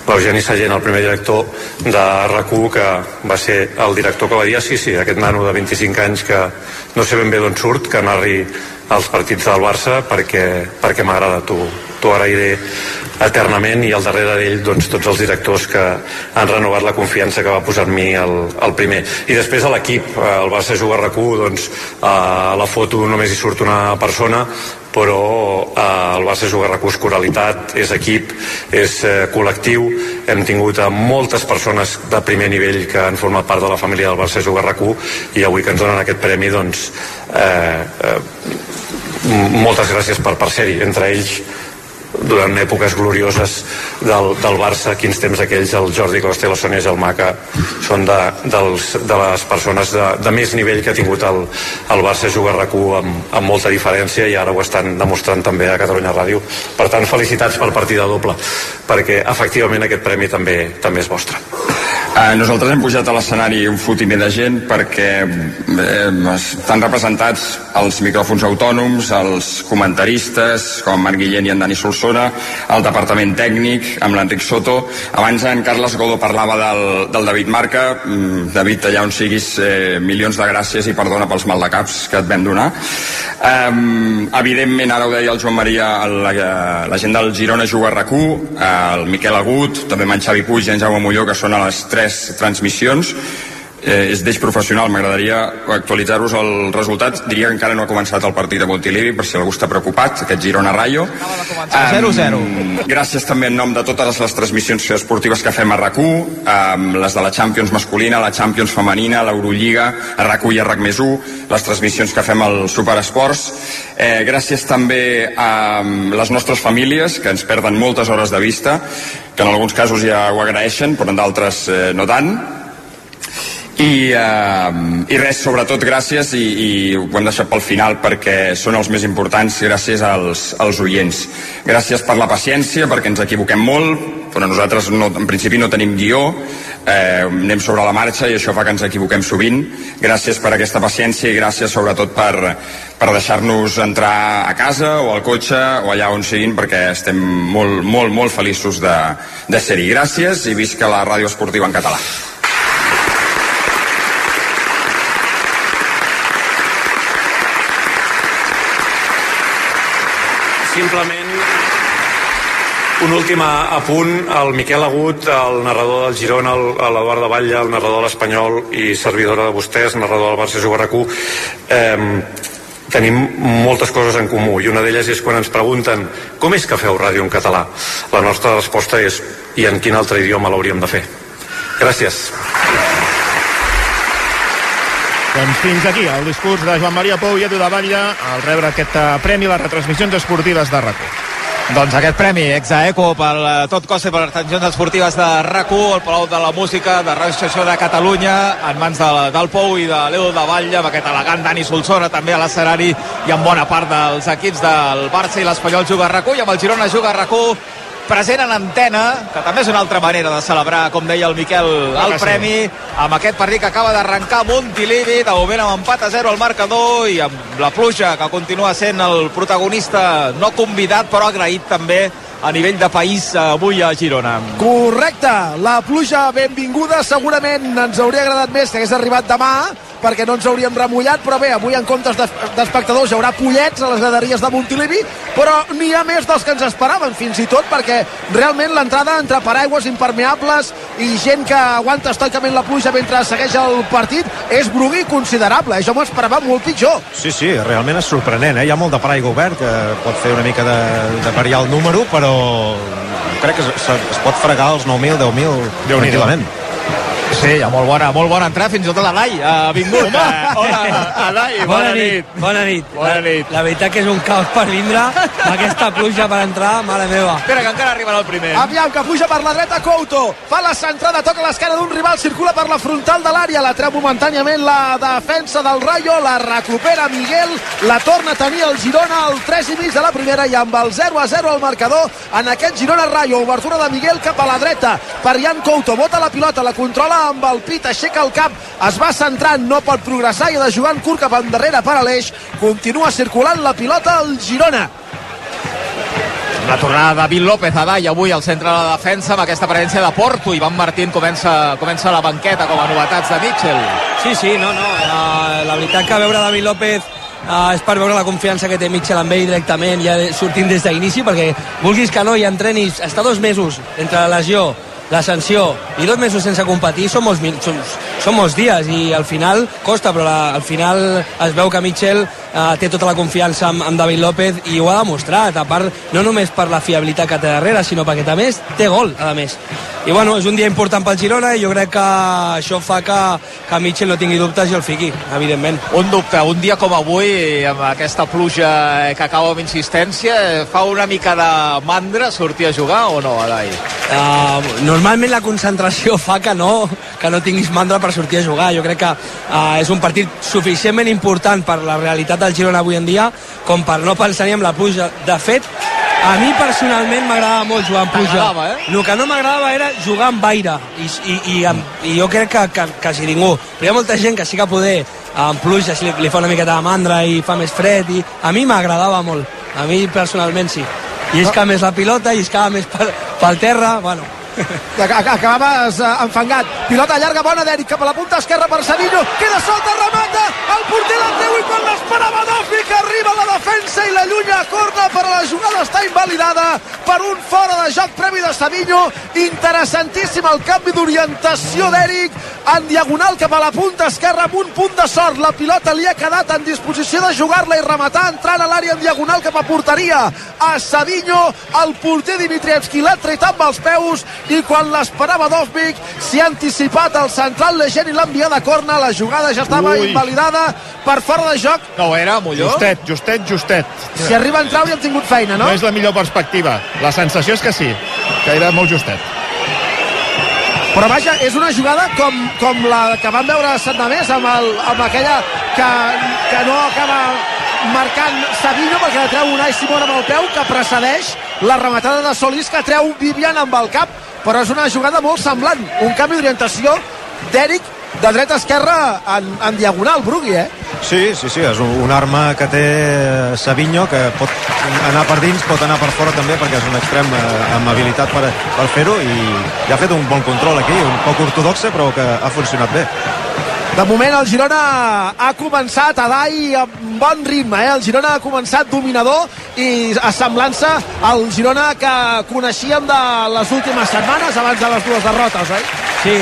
l'Eugeni Sagent, el primer director de rac que va ser el director que va dir sí, sí, aquest nano de 25 anys que no sé ben bé d'on surt, que narri els partits del Barça perquè, perquè m'agrada, t'ho agrairé eternament i al darrere d'ell doncs, tots els directors que han renovat la confiança que va posar en mi el, el primer. I després a l'equip, el Barça juga a rac doncs a la foto només hi surt una persona però eh, el Barça juga recurs coralitat, és equip, és eh, col·lectiu, hem tingut a moltes persones de primer nivell que han format part de la família del Barça juga rac i avui que ens donen aquest premi doncs eh, eh, moltes gràcies per, per ser-hi, entre ells durant èpoques glorioses del, del Barça, quins temps aquells, el Jordi Costa i la Sònia Gelmà, que són de, dels, de les persones de, de més nivell que ha tingut el, el Barça jugar rac amb, amb molta diferència i ara ho estan demostrant també a Catalunya Ràdio. Per tant, felicitats per partida doble, perquè efectivament aquest premi també també és vostre. Eh, nosaltres hem pujat a l'escenari un fotimer de gent perquè eh, estan representats els micròfons autònoms, els comentaristes, com Marc Guillén i en Dani Solsona, el departament tècnic, amb l'Enric Soto. Abans en Carles Godó parlava del, del David Marca. Mm, David, allà on siguis, eh, milions de gràcies i perdona pels maldecaps que et vam donar. Eh, evidentment, ara ho deia el Joan Maria, la, la gent del Girona juga a rac el Miquel Agut, també en Xavi Puig i en Jaume Molló, que són a les tres transmissions eh, és d'eix professional, m'agradaria actualitzar-vos el resultat. Diria que encara no ha començat el partit de Montilivi, per si algú està preocupat, aquest Girona-Rayo. 0-0. Um, gràcies també en nom de totes les transmissions esportives que fem a rac um, les de la Champions masculina, la Champions femenina, l'Eurolliga, a rac i a RAC més 1, les transmissions que fem al Superesports. Eh, gràcies també a les nostres famílies, que ens perden moltes hores de vista, que en alguns casos ja ho agraeixen, però en d'altres eh, no tant i, uh, i res, sobretot gràcies i, i ho hem deixat pel final perquè són els més importants gràcies als, als oients. Gràcies per la paciència perquè ens equivoquem molt però nosaltres no, en principi no tenim guió. Eh, anem sobre la marxa i això fa que ens equivoquem sovint. Gràcies per aquesta paciència i gràcies sobretot per, per deixar-nos entrar a casa o al cotxe o allà on siguin perquè estem molt, molt, molt feliços de, de ser-hi. Gràcies i visca la ràdio esportiva en català Simplement un últim apunt, el Miquel Agut, el narrador del Girona, l'Eduard de Batlle, el narrador de l'Espanyol i servidora de vostès, narrador del Barça Jugar eh, tenim moltes coses en comú i una d'elles és quan ens pregunten com és que feu ràdio en català? La nostra resposta és i en quin altre idioma l'hauríem de fer? Gràcies. Doncs fins aquí el discurs de Joan Maria Pou i Edu de Batlle al rebre aquest eh, premi a les retransmissions esportives de RACO. Doncs aquest premi, Exaeco, per eh, tot cos i per les transmissions esportives de rac el Palau de la Música, de Ràdio Estació de Catalunya, en mans de, del Pou i de l'Edu de Batlle, amb aquest elegant Dani Solsona, també a l'escenari, i amb bona part dels equips del Barça i l'Espanyol juga a rac i amb el Girona juga a rac present en antena, que també és una altra manera de celebrar, com deia el Miquel, el premi, amb aquest partit que acaba d'arrencar Montilivi, de moment amb empat a 0 al marcador i amb la pluja que continua sent el protagonista no convidat però agraït també a nivell de país avui a Girona. Correcte, la pluja benvinguda segurament ens hauria agradat més que hagués arribat demà perquè no ens hauríem remullat, però bé, avui en comptes d'espectadors hi haurà pollets a les graderies de Montilivi, però n'hi ha més dels que ens esperaven, fins i tot perquè realment l'entrada entre paraigües impermeables i gent que aguanta estoicament la pluja mentre segueix el partit és brugui considerable, això m'ho esperava molt pitjor. Sí, sí, realment és sorprenent, eh? hi ha molt de paraigua obert que pot fer una mica de, de variar el número, però crec que es, es pot fregar els 9.000, 10.000 tranquil·lament. Sí, ja, molt bona, molt bona entrada, fins i tot l'Alai ha vingut. Home, hola, Alai, bona, bona nit. nit. Bona nit. Bona nit. La, la veritat que és un caos per vindre, aquesta pluja per entrar, mare meva. Espera, que encara arribarà el primer. Aviam, que puja per la dreta Couto, fa la centrada, toca l'esquena d'un rival, circula per la frontal de l'àrea, la treu momentàniament la defensa del Rayo, la recupera Miguel, la torna a tenir el Girona al 3 i mig de la primera i amb el 0 a 0 al marcador en aquest Girona-Rayo, obertura de Miguel cap a la dreta, per Jan Couto, bota la pilota, la controla amb el pit, aixeca el cap, es va centrant, no pot progressar i ha de jugar en curt cap endarrere per a l'eix. Continua circulant la pilota al Girona. La tornada de David López a Dai avui al centre de la defensa amb aquesta presència de Porto. Ivan Martín comença, comença la banqueta com a novetats de Mitchell. Sí, sí, no, no. La, la veritat que veure David López uh, és per veure la confiança que té Mitchell amb ell directament, ja sortint des d'inici, perquè vulguis que no hi entrenis, està dos mesos entre la lesió la sanció i dos mesos sense competir són molts, són, són molts dies i al final costa, però la, al final es veu que Mitchell eh, té tota la confiança amb, amb David López i ho ha demostrat, a part no només per la fiabilitat que té darrere, sinó perquè també té gol, a més. I bueno, és un dia important pel Girona i jo crec que això fa que, que Mitchell no tingui dubtes i el fiqui, evidentment. Un dubte, un dia com avui, amb aquesta pluja que acaba amb insistència, fa una mica de mandra sortir a jugar o no, Adai? Uh, normalment la concentració fa que no, que no tinguis mandra per sortir a jugar. Jo crec que uh, és un partit suficientment important per la realitat del Girona avui en dia com per no pensar ni amb la pluja. De fet, a mi personalment m'agradava molt jugar amb pluja. Eh? El que no m'agradava era jugar amb aire i, i, i, amb, i jo crec que, que quasi ningú. Però hi ha molta gent que sí que poder amb pluja si li, li fa una miqueta de mandra i fa més fred i a mi m'agradava molt. A mi personalment sí. Llisca més la pilota, lliscava més pel, pel terra, bueno, acabaves uh, enfangat. Pilota llarga bona d'Eric cap a la punta esquerra per Savinho, queda solta, remata el porter del teu i quan l'esperava Dofi que arriba a la defensa i la llunya corna però la jugada. Està invalidada per un fora de joc previ de Savinho interessantíssim el canvi d'orientació d'Eric en diagonal cap a la punta esquerra amb un punt de sort. La pilota li ha quedat en disposició de jugar-la i rematar entrant a l'àrea en diagonal cap a porteria a Savinho el porter Dimitrievski l'ha tret amb els peus i quan l'esperava Dovvik s'hi ha anticipat el central Legent i l'ha enviat a corna la jugada ja estava Ui. invalidada per fora de joc no era, Molló? Justet, justet, justet si arriba a entrar hauríem tingut feina, no? no és la millor perspectiva la sensació és que sí, que era molt justet però vaja, és una jugada com, com la que vam veure Sandamés amb, el, amb aquella que, que no acaba marcant Sabino perquè la treu Unai Simón amb el peu que precedeix la rematada de Solís que treu Vivian amb el cap però és una jugada molt semblant un canvi d'orientació d'Eric de dreta a esquerra en, en diagonal, Brugui, eh? Sí, sí, sí, és un, un arma que té Savinho, que pot anar per dins, pot anar per fora també, perquè és un extrem eh, amb habilitat per, per fer-ho, i, i ha fet un bon control aquí, un poc ortodoxe, però que ha funcionat bé. De moment el Girona ha començat a Dai amb bon ritme, eh? el Girona ha començat dominador i assemblant-se al Girona que coneixíem de les últimes setmanes abans de les dues derrotes, eh? Sí,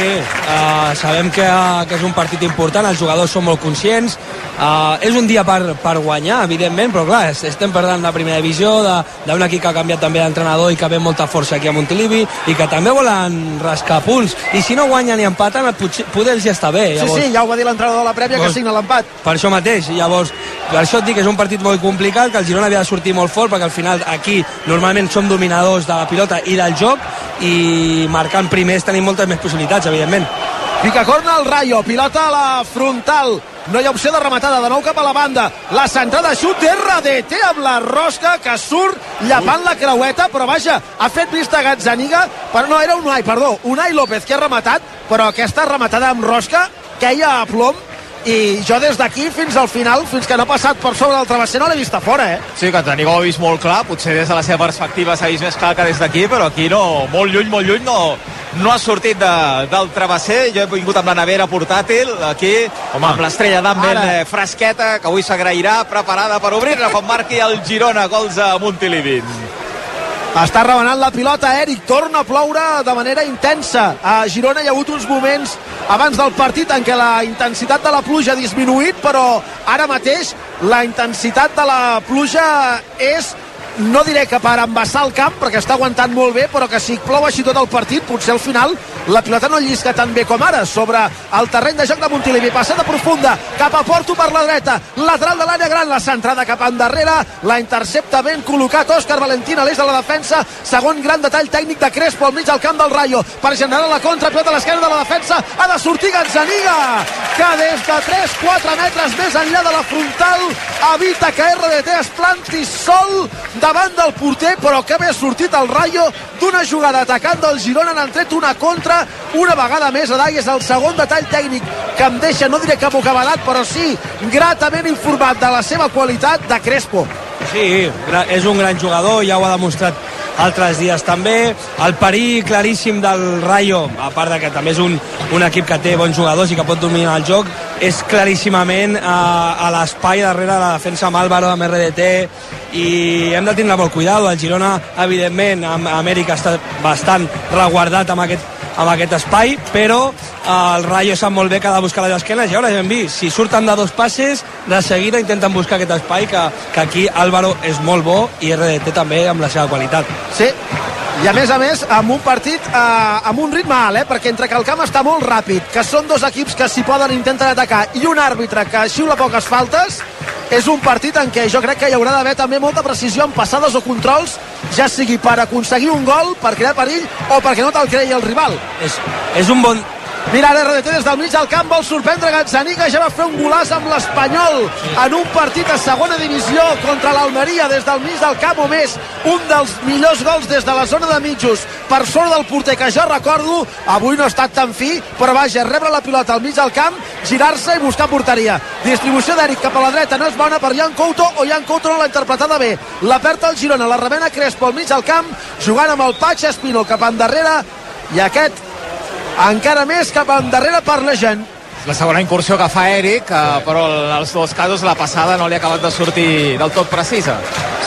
uh, sabem que, que és un partit important, els jugadors són molt conscients, uh, és un dia per, per guanyar, evidentment, però clar, estem perdent la primera divisió d'un equip que ha canviat també d'entrenador i que ve molta força aquí a Montilivi i que també volen rascar punts, i si no guanyen i empaten, potser, poder ja està bé. Llavors... Sí, sí, ja ho va dir l'entrenador de la prèvia que signa l'empat. Per això mateix, llavors, per això et dic que és un partit molt complicat, que el Girona havia de sortir molt fort, perquè al final aquí normalment som dominadors de la pilota i del joc, i marcant primers tenim moltes més possibilitats, evidentment. Pica corna el Rayo, pilota a la frontal, no hi ha opció de rematada, de nou cap a la banda, la centrada xut RDT amb la rosca que surt llapant la creueta, però vaja, ha fet vista Gazzaniga, però no, era Unai, perdó, Unai López que ha rematat, però aquesta rematada amb rosca queia a plom i jo des d'aquí fins al final, fins que no ha passat per sobre del travesser, no l'he vist a fora, eh? Sí, que Tanigo ho ha vist molt clar, potser des de la seva perspectiva s'ha vist més clar que des d'aquí, però aquí no, molt lluny, molt lluny, no, no ha sortit de, del travesser, jo he vingut amb la nevera portàtil, aquí, Home. amb l'estrella d'en ben eh, fresqueta, que avui s'agrairà, preparada per obrir-la quan marqui el Girona, gols a Montilivin. Està rebenant la pilota, Eric. Torna a ploure de manera intensa. A Girona hi ha hagut uns moments abans del partit en què la intensitat de la pluja ha disminuït, però ara mateix la intensitat de la pluja és no diré que per embassar el camp perquè està aguantant molt bé però que si plou així tot el partit potser al final la pilota no llisca tan bé com ara. Sobre el terreny de joc de Montilivi passada profunda cap a Porto per la dreta lateral de l'àrea gran la centrada cap endarrere la intercepta ben col·locat Òscar Valentín a l'eix de la defensa segon gran detall tècnic de Crespo al mig del camp del Rayo per generar la contra pilota a l'esquerra de la defensa ha de sortir Gazzaniga que des de 3-4 metres més enllà de la frontal evita que RDT es planti sol davant del porter, però que bé ha sortit el Rayo d'una jugada atacant del Girona, n'han tret una contra, una vegada més a és el segon detall tècnic que em deixa, no diré que bocabadat, però sí, gratament informat de la seva qualitat de Crespo. Sí, és un gran jugador, ja ho ha demostrat altres dies també. El perill claríssim del Rayo, a part de que també és un, un equip que té bons jugadors i que pot dominar el joc, és claríssimament a, a l'espai darrere de la defensa amb Álvaro, amb RDT, i hem de tindre molt cuidado. El Girona, evidentment, amb Amèrica està bastant reguardat amb aquest amb aquest espai, però eh, el Rayo sap molt bé que ha de buscar les esquenes ja hem vist, si surten de dos passes de seguida intenten buscar aquest espai que, que aquí Álvaro és molt bo i RDT també amb la seva qualitat. Sí, i a més a més amb un partit eh, amb un ritme alt, eh? perquè entre que el camp està molt ràpid, que són dos equips que s'hi poden intenten atacar i un àrbitre que xiula poques faltes és un partit en què jo crec que hi haurà d'haver també molta precisió en passades o controls ja sigui per aconseguir un gol, per crear perill o perquè no te'l creï el rival. És, és un bon, Mira, ara RDT des del mig del camp vol sorprendre Gazzaniga, ja va fer un golaç amb l'Espanyol en un partit a segona divisió contra l'Almeria des del mig del camp o més, un dels millors gols des de la zona de mitjos per sobre del porter que jo recordo avui no ha estat tan fi, però vaja, rebre la pilota al mig del camp, girar-se i buscar porteria. Distribució d'Eric cap a la dreta no és bona per Jan Couto o Jan Couto no l'ha interpretada bé. La perd el Girona, la remena Crespo al mig del camp, jugant amb el Patx Espino cap endarrere i aquest encara més cap endarrere per la gent la segona incursió que fa Eric, eh, però en els dos casos la passada no li ha acabat de sortir del tot precisa.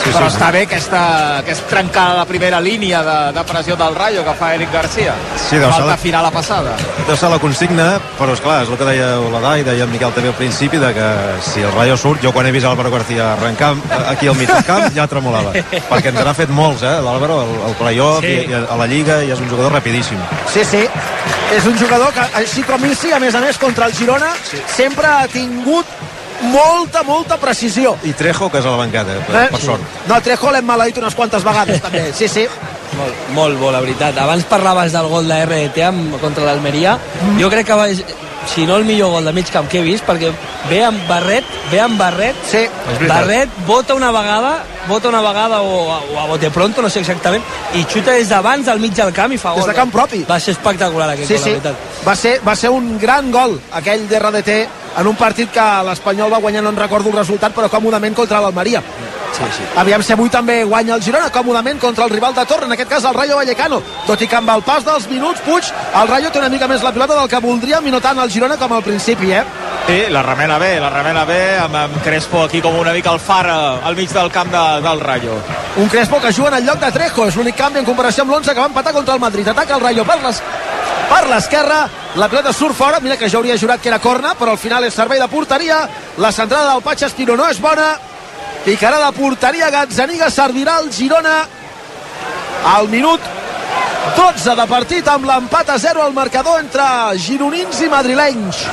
Sí, però sí, està bé aquesta, aquesta trencada de primera línia de, de pressió del Rayo que fa Eric Garcia. Sí, deu Falta ser la- final la passada. Deu ser la consigna, però és clar, és el que deia Oladà i deia en Miquel també al principi, de que si el Rayo surt, jo quan he vist Álvaro García arrencar aquí al mig del camp ja tremolava, perquè ens n'ha fet molts, eh, l'Álvaro, el, el playoff, Sí. sí. i, i, a la Lliga, i és un jugador rapidíssim. Sí, sí. És un jugador que, així com Isi, a més a més, contra el Girona, sí. sempre ha tingut molta, molta precisió. I Trejo, que és a la bancada, per, Eh? per sort. No, Trejo l'hem maleït unes quantes vegades, també. Sí, sí. Molt, molt bo, la veritat. Abans parlaves del gol de RDT contra l'Almeria. Mm. Jo crec que va, si no el millor gol de mig camp que he vist, perquè ve amb barret, ve amb barret, sí. barret, bota una vegada, bota una vegada o, o a bote pronto, no sé exactament, i xuta des d'abans al mig del camp i fa gol. Des de camp propi. Va ser espectacular aquest sí, gol, sí. la veritat. Va ser, va ser un gran gol, aquell de RDT, en un partit que l'Espanyol va guanyar, no en recordo el resultat, però còmodament contra l'Almeria. Sí, sí. Aviam si avui també guanya el Girona còmodament contra el rival de torre, en aquest cas el Rayo Vallecano. Tot i que amb el pas dels minuts, Puig, el Rayo té una mica més la pilota del que voldríem i no tant el Girona com al principi, eh? Sí, la remena bé, la remena bé, amb, amb Crespo aquí com una mica el far eh, al mig del camp de, del Rayo. Un Crespo que juga en el lloc de Trejo, és l'únic canvi en comparació amb l'11 que va empatar contra el Madrid. Ataca el Rayo per les per l'esquerra, la pilota surt fora, mira que jo hauria jurat que era corna, però al final és servei de porteria, la centrada del Patx Espino no és bona, picarà de porteria Gazzaniga, servirà el Girona al minut 12 de partit amb l'empat a 0 al marcador entre gironins i madrilenys.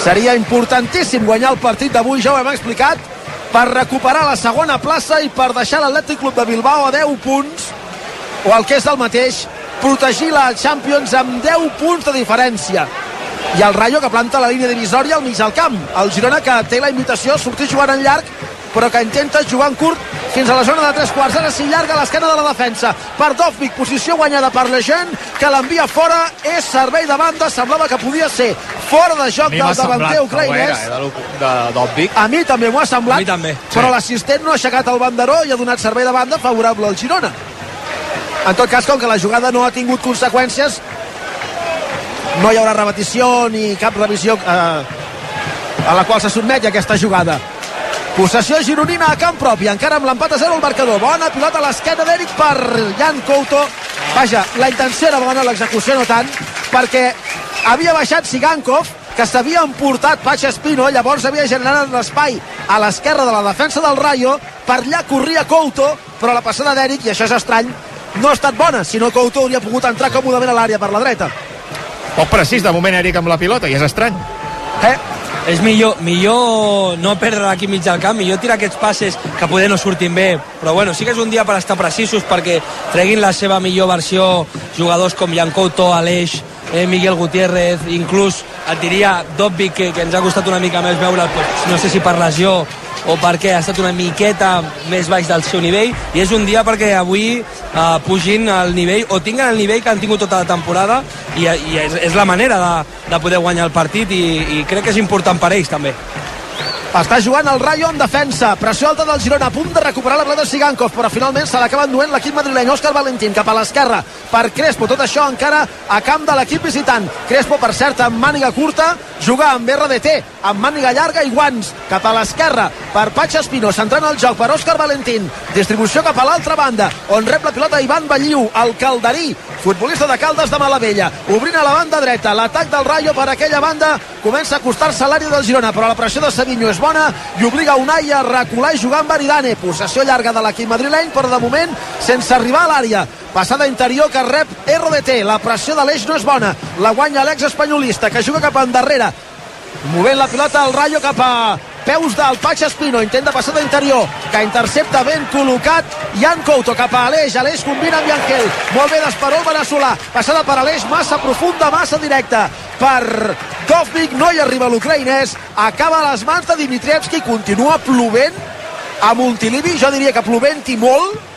Seria importantíssim guanyar el partit d'avui, ja ho hem explicat, per recuperar la segona plaça i per deixar l'Atlètic Club de Bilbao a 10 punts, o el que és el mateix, protegir la Champions amb 10 punts de diferència. I el Rayo que planta la línia divisòria al mig del camp. El Girona que té la invitació a sortir jugant en llarg, però que intenta jugar en curt fins a la zona de tres quarts. Ara s'hi llarga l'esquena de la defensa. Per Dovvik, posició guanyada per Lejeune, que l'envia fora. És servei de banda, semblava que podia ser fora de joc del davanter ucraïnès. Eh, A mi també m'ho ha semblat, A també. però l'assistent no ha aixecat el banderó i ha donat servei de banda favorable al Girona. En tot cas, com que la jugada no ha tingut conseqüències, no hi haurà repetició ni cap revisió eh, a la qual se sotmet aquesta jugada. Possessió gironina a camp propi, encara amb l'empat a 0 al marcador. Bona pilota a l'esquena d'Eric per Jan Couto. Vaja, la intenció era bona, l'execució no tant, perquè havia baixat Sigankov, que s'havia emportat Patx Espino, llavors havia generat l'espai a l'esquerra de la defensa del Rayo, per allà corria Couto, però la passada d'Eric, i això és estrany, no ha estat bona, si no Couto hauria pogut entrar còmodament a l'àrea per la dreta. Poc precís de moment Eric amb la pilota i és estrany. Eh? És millor, millor no perdre aquí mig del camp, millor tirar aquests passes que poder no surtin bé, però bueno, sí que és un dia per estar precisos perquè treguin la seva millor versió jugadors com Jan Couto, Aleix, eh, Miguel Gutiérrez, inclús et diria Dobby, que, que ens ha costat una mica més veure'l, pues, no sé si per lesió o perquè ha estat una miqueta més baix del seu nivell i és un dia perquè avui eh, pugin el nivell o tinguen el nivell que han tingut tota la temporada i, i és, és la manera de, de poder guanyar el partit i, i crec que és important per ells també Està jugant el Rayo en defensa. Pressió alta del Girona, a punt de recuperar la pilota Sigankov, però finalment se l'acaba enduent l'equip madrileny. Òscar Valentín cap a l'esquerra per Crespo. Tot això encara a camp de l'equip visitant. Crespo, per cert, amb màniga curta, jugar amb RDT, amb màniga llarga i guants. Cap a l'esquerra per Patx Espino, centrant el joc per Òscar Valentín. Distribució cap a l'altra banda, on rep la pilota Ivan Balliu, el calderí, futbolista de Caldes de Malavella. Obrint a la banda dreta, l'atac del Rayo per aquella banda comença a acostar-se a l'àrea del Girona, però la pressió de Savinho és bona i obliga Unai a recular i jugar amb Aridane. Possessió llarga de l'equip madrileny, però de moment sense arribar a l'àrea. Passada interior que rep RDT. La pressió de l'eix no és bona. La guanya l'ex espanyolista, que juga cap endarrere. Movent la pilota al Rayo cap a peus del Patx Espino, intenta passar d'interior, que intercepta ben col·locat Jan Couto cap a Aleix, Aleix combina amb Yangel, molt bé d'esperó el veneçolà, passada per Aleix, massa profunda, massa directa, per Dovvik, no hi arriba l'ucraïnès, acaba a les mans de Dimitrievski, continua plovent a Montilivi, jo diria que plovent i molt,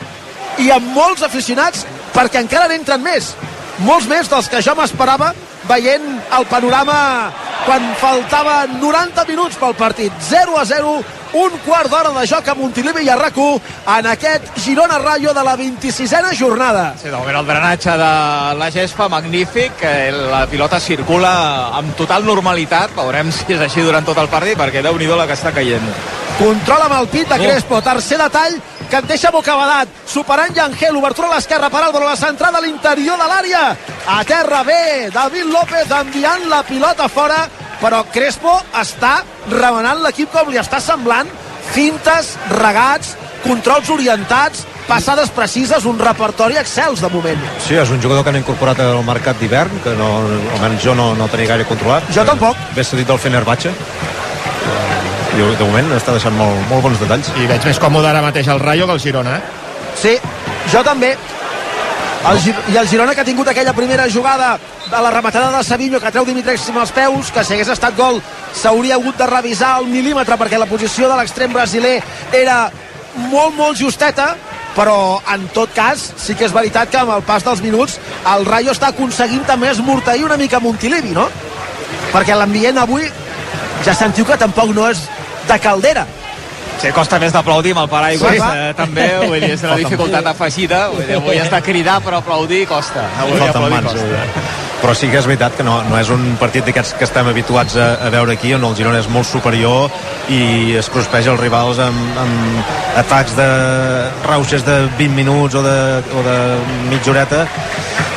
i amb molts aficionats, perquè encara n'entren més, molts més dels que jo m'esperava, veient el panorama quan faltaven 90 minuts pel partit. 0 a 0, un quart d'hora de joc a Montilivi i a rac en aquest Girona-Rayo de la 26a jornada. Sí, de moment el drenatge de la gespa magnífic, eh, la pilota circula amb total normalitat, veurem si és així durant tot el partit, perquè déu nhi la que està caient. Controla amb el pit de Crespo, tercer detall que et deixa bocabadat, superant Yangel, obertura a l'esquerra per Álvaro, la centrada a l'interior de l'àrea, a terra bé, David López enviant la pilota fora, però Crespo està remenant l'equip com li està semblant, fintes, regats, controls orientats, passades precises, un repertori excels de moment. Sí, és un jugador que han incorporat al mercat d'hivern, que no, almenys jo no, no tenia gaire controlat. Jo tampoc. Ve cedit del Fenerbahce. I de moment està deixant molt, molt bons detalls. I veig més còmode ara mateix el Rayo que el Girona, eh? Sí, jo també. El, I el Girona que ha tingut aquella primera jugada de la rematada de Savinho que treu Dimitrex amb els peus, que si hagués estat gol s'hauria hagut de revisar el mil·límetre perquè la posició de l'extrem brasiler era molt, molt justeta però en tot cas sí que és veritat que amb el pas dels minuts el Rayo està aconseguint també esmorteir una mica Montilivi, no? Perquè l'ambient avui ja sentiu que tampoc no és de caldera Sí, costa més d'aplaudir amb el paraigua, Sí, eh, també, vull dir, és una dificultat afegida, vull dir, avui està cridar, però aplaudir costa. Avui Falten aplaudir mans, costa. eh? però sí que és veritat que no, no és un partit d'aquests que estem habituats a, a veure aquí on el Girona és molt superior i es prospeja els rivals amb, amb atacs de rauxes de 20 minuts o de, o de mitja horeta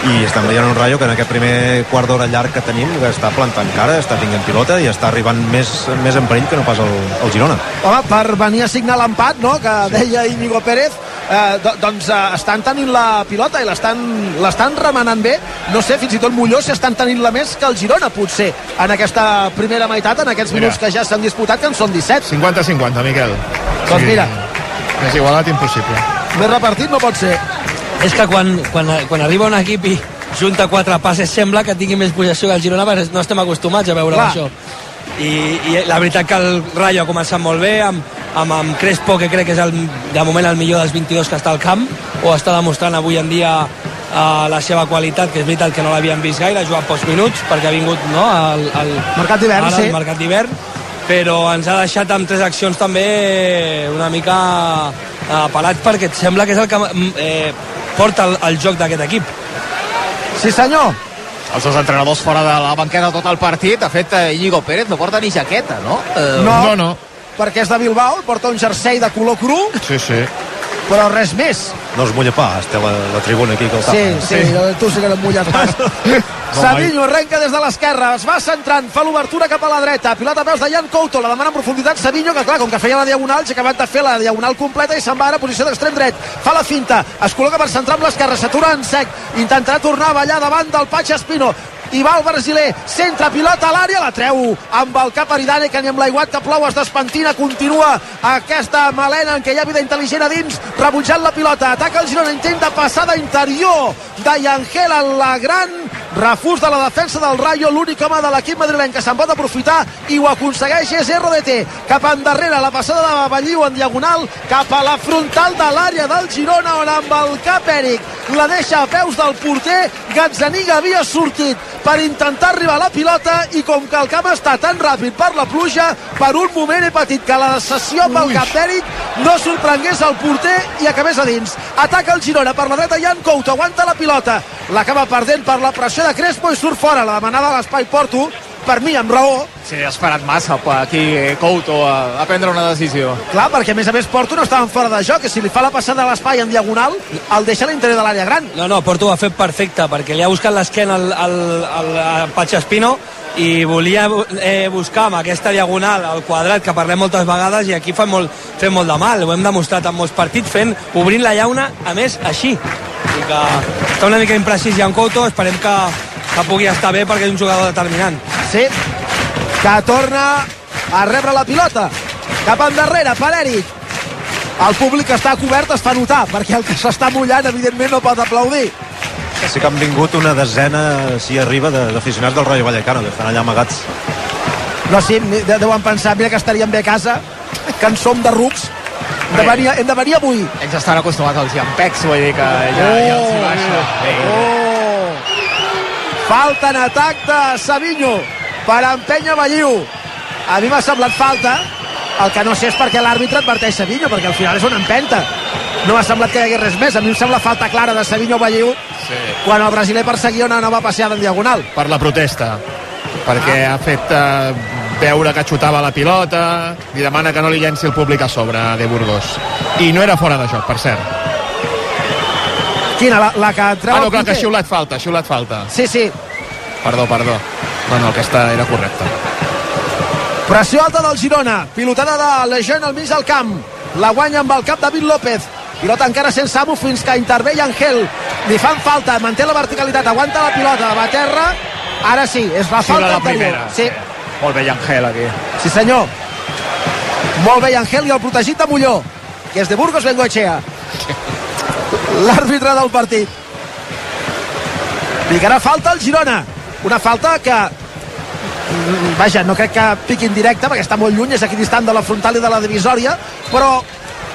i estem veient un Rayo que en aquest primer quart d'hora llarg que tenim que està plantant cara, està tinguent pilota i està arribant més, més en perill que no pas el, el Girona Home, per venir a signar l'empat, no?, que deia Íñigo Pérez, eh, do, doncs eh, estan tenint la pilota i l'estan l'estan remenant bé. No sé, fins i tot Molló si estan tenint-la més que el Girona, potser, en aquesta primera meitat, en aquests Mira. minuts que ja s'han disputat, que en són 17. 50-50, Miquel. Doncs mira. Més igualat impossible. Més repartit no pot ser. És que quan, quan, quan arriba un equip i junta quatre passes sembla que tingui més possessió que el Girona, perquè no estem acostumats a veure Clar. això. I, I la veritat que el Rayo ha començat molt bé, amb, amb, amb Crespo, que crec que és el, de moment el millor dels 22 que està al camp, o està demostrant avui en dia uh, la seva qualitat, que és veritat que no l'havien vist gaire, ha jugat pocs minuts, perquè ha vingut no, al, al Mercat d'hivern, sí. al mercat d'hivern, però ens ha deixat amb tres accions també una mica uh, pelats, perquè et sembla que és el que eh, porta el, el joc d'aquest equip. Sí, senyor. Els dos entrenadors fora de la banqueta tot el partit. De fet, eh, Íñigo Pérez no porta ni jaqueta, no? Eh, No, No, no. perquè és de Bilbao, porta un jersei de color cru, Sí, sí. però res més. no es mulla pas, té la, la tribuna aquí que el tapa Sí, sí, sí. tu sí que no et mulles pas. Savinho arrenca des de l'esquerra, es va centrant, fa l'obertura cap a la dreta, pilota a peus de Jan Couto, la demana en profunditat Savinho, que clar, com que feia la diagonal, ja ha acabat de fer la diagonal completa i se'n va ara a posició d'extrem dret. Fa la finta, es col·loca per centrar amb l'esquerra, s'atura en sec, intentarà tornar a ballar davant del Patx Espino, i va el brasiler, centra pilota a l'àrea, la treu amb el cap Aridane, que ni amb l'aiguat que plou es despentina, continua aquesta melena en què hi ha vida intel·ligent a dins, rebutjant la pilota, ataca el Girona, intenta passada interior de Yangel en la gran refús de la defensa del Rayo, l'únic home de l'equip madrileny que se'n pot aprofitar i ho aconsegueix és RDT, cap endarrere la passada de Balliu en diagonal cap a la frontal de l'àrea del Girona on amb el cap Eric la deixa a peus del porter. Gazzaniga havia sortit per intentar arribar a la pilota i com que el camp està tan ràpid per la pluja per un moment he patit que la sessió pel cap Eric no sorprengués el porter i acabés a dins. Ataca el Girona per la dreta Jan Couto aguanta la pilota. L'acaba perdent per la pressió de Crespo i surt fora la demanada a l'espai Porto per mi amb raó Sí, ha esperat massa per aquí eh, Couto a, a prendre una decisió. Clar, perquè a més a més Porto no estava en fora de joc, que si li fa la passada a l'espai en diagonal, el deixa a l'interior de l'àrea gran. No, no, Porto ho ha fet perfecte, perquè li ha buscat l'esquena al, al, al, al Patx Espino i volia eh, buscar amb aquesta diagonal al quadrat que parlem moltes vegades i aquí fa molt, fem molt de mal, ho hem demostrat en molts partits fent, obrint la llauna a més així i que està una mica imprecís Jan Couto, esperem que, que pugui estar bé perquè és un jugador determinant Sí, que torna a rebre la pilota. Cap endarrere, per Eric. El públic està cobert es fa notar, perquè el que s'està mullant, evidentment, no pot aplaudir. sí que han vingut una desena si arriba de- d'aficionats del Rayo Vallecano que estan allà amagats No, sí, de- deuen pensar, mira que estaríem bé a casa, que en som de rucs. Hem de venir, hem de venir avui. Ells estan acostumats als llampecs, vull dir que ja, ja els hi baixa. Oh! Falta en atac de Savinho per empènyer Balliu. A mi m'ha semblat falta, el que no sé és perquè l'àrbitre adverteix Savinho, perquè al final és una empenta. No m'ha semblat que hi hagués res més. A mi em sembla falta clara de Savinho Balliu Sí. quan el brasiler perseguia una nova passada en diagonal. Per la protesta. Perquè ha fet eh, veure que xutava la pilota, li demana que no li llenci el públic a sobre de Burgos. I no era fora de joc, per cert. Quina, la, la que treu Ah, no, clar, que xiulat falta, ha xiulat falta. Sí, sí. Perdó, perdó. No, no, aquesta era correcta. Pressió alta del Girona. Pilotada de Lejeune al mig del camp. La guanya amb el cap David López. Pilota encara sense amo fins que intervé i Angel. Li fan falta, manté la verticalitat, aguanta la pilota, va a terra. Ara sí, és la Xiula falta la primera. Sí, Molt bé, Angel, aquí. sí senyor. Molt bé, Angel i el protegit de Molló, que és de Burgos Bengoechea. L'àrbitre del partit. Picarà falta el Girona. Una falta que vaja, no crec que piqui en directe perquè està molt lluny, és aquí distant de la frontal i de la divisòria, però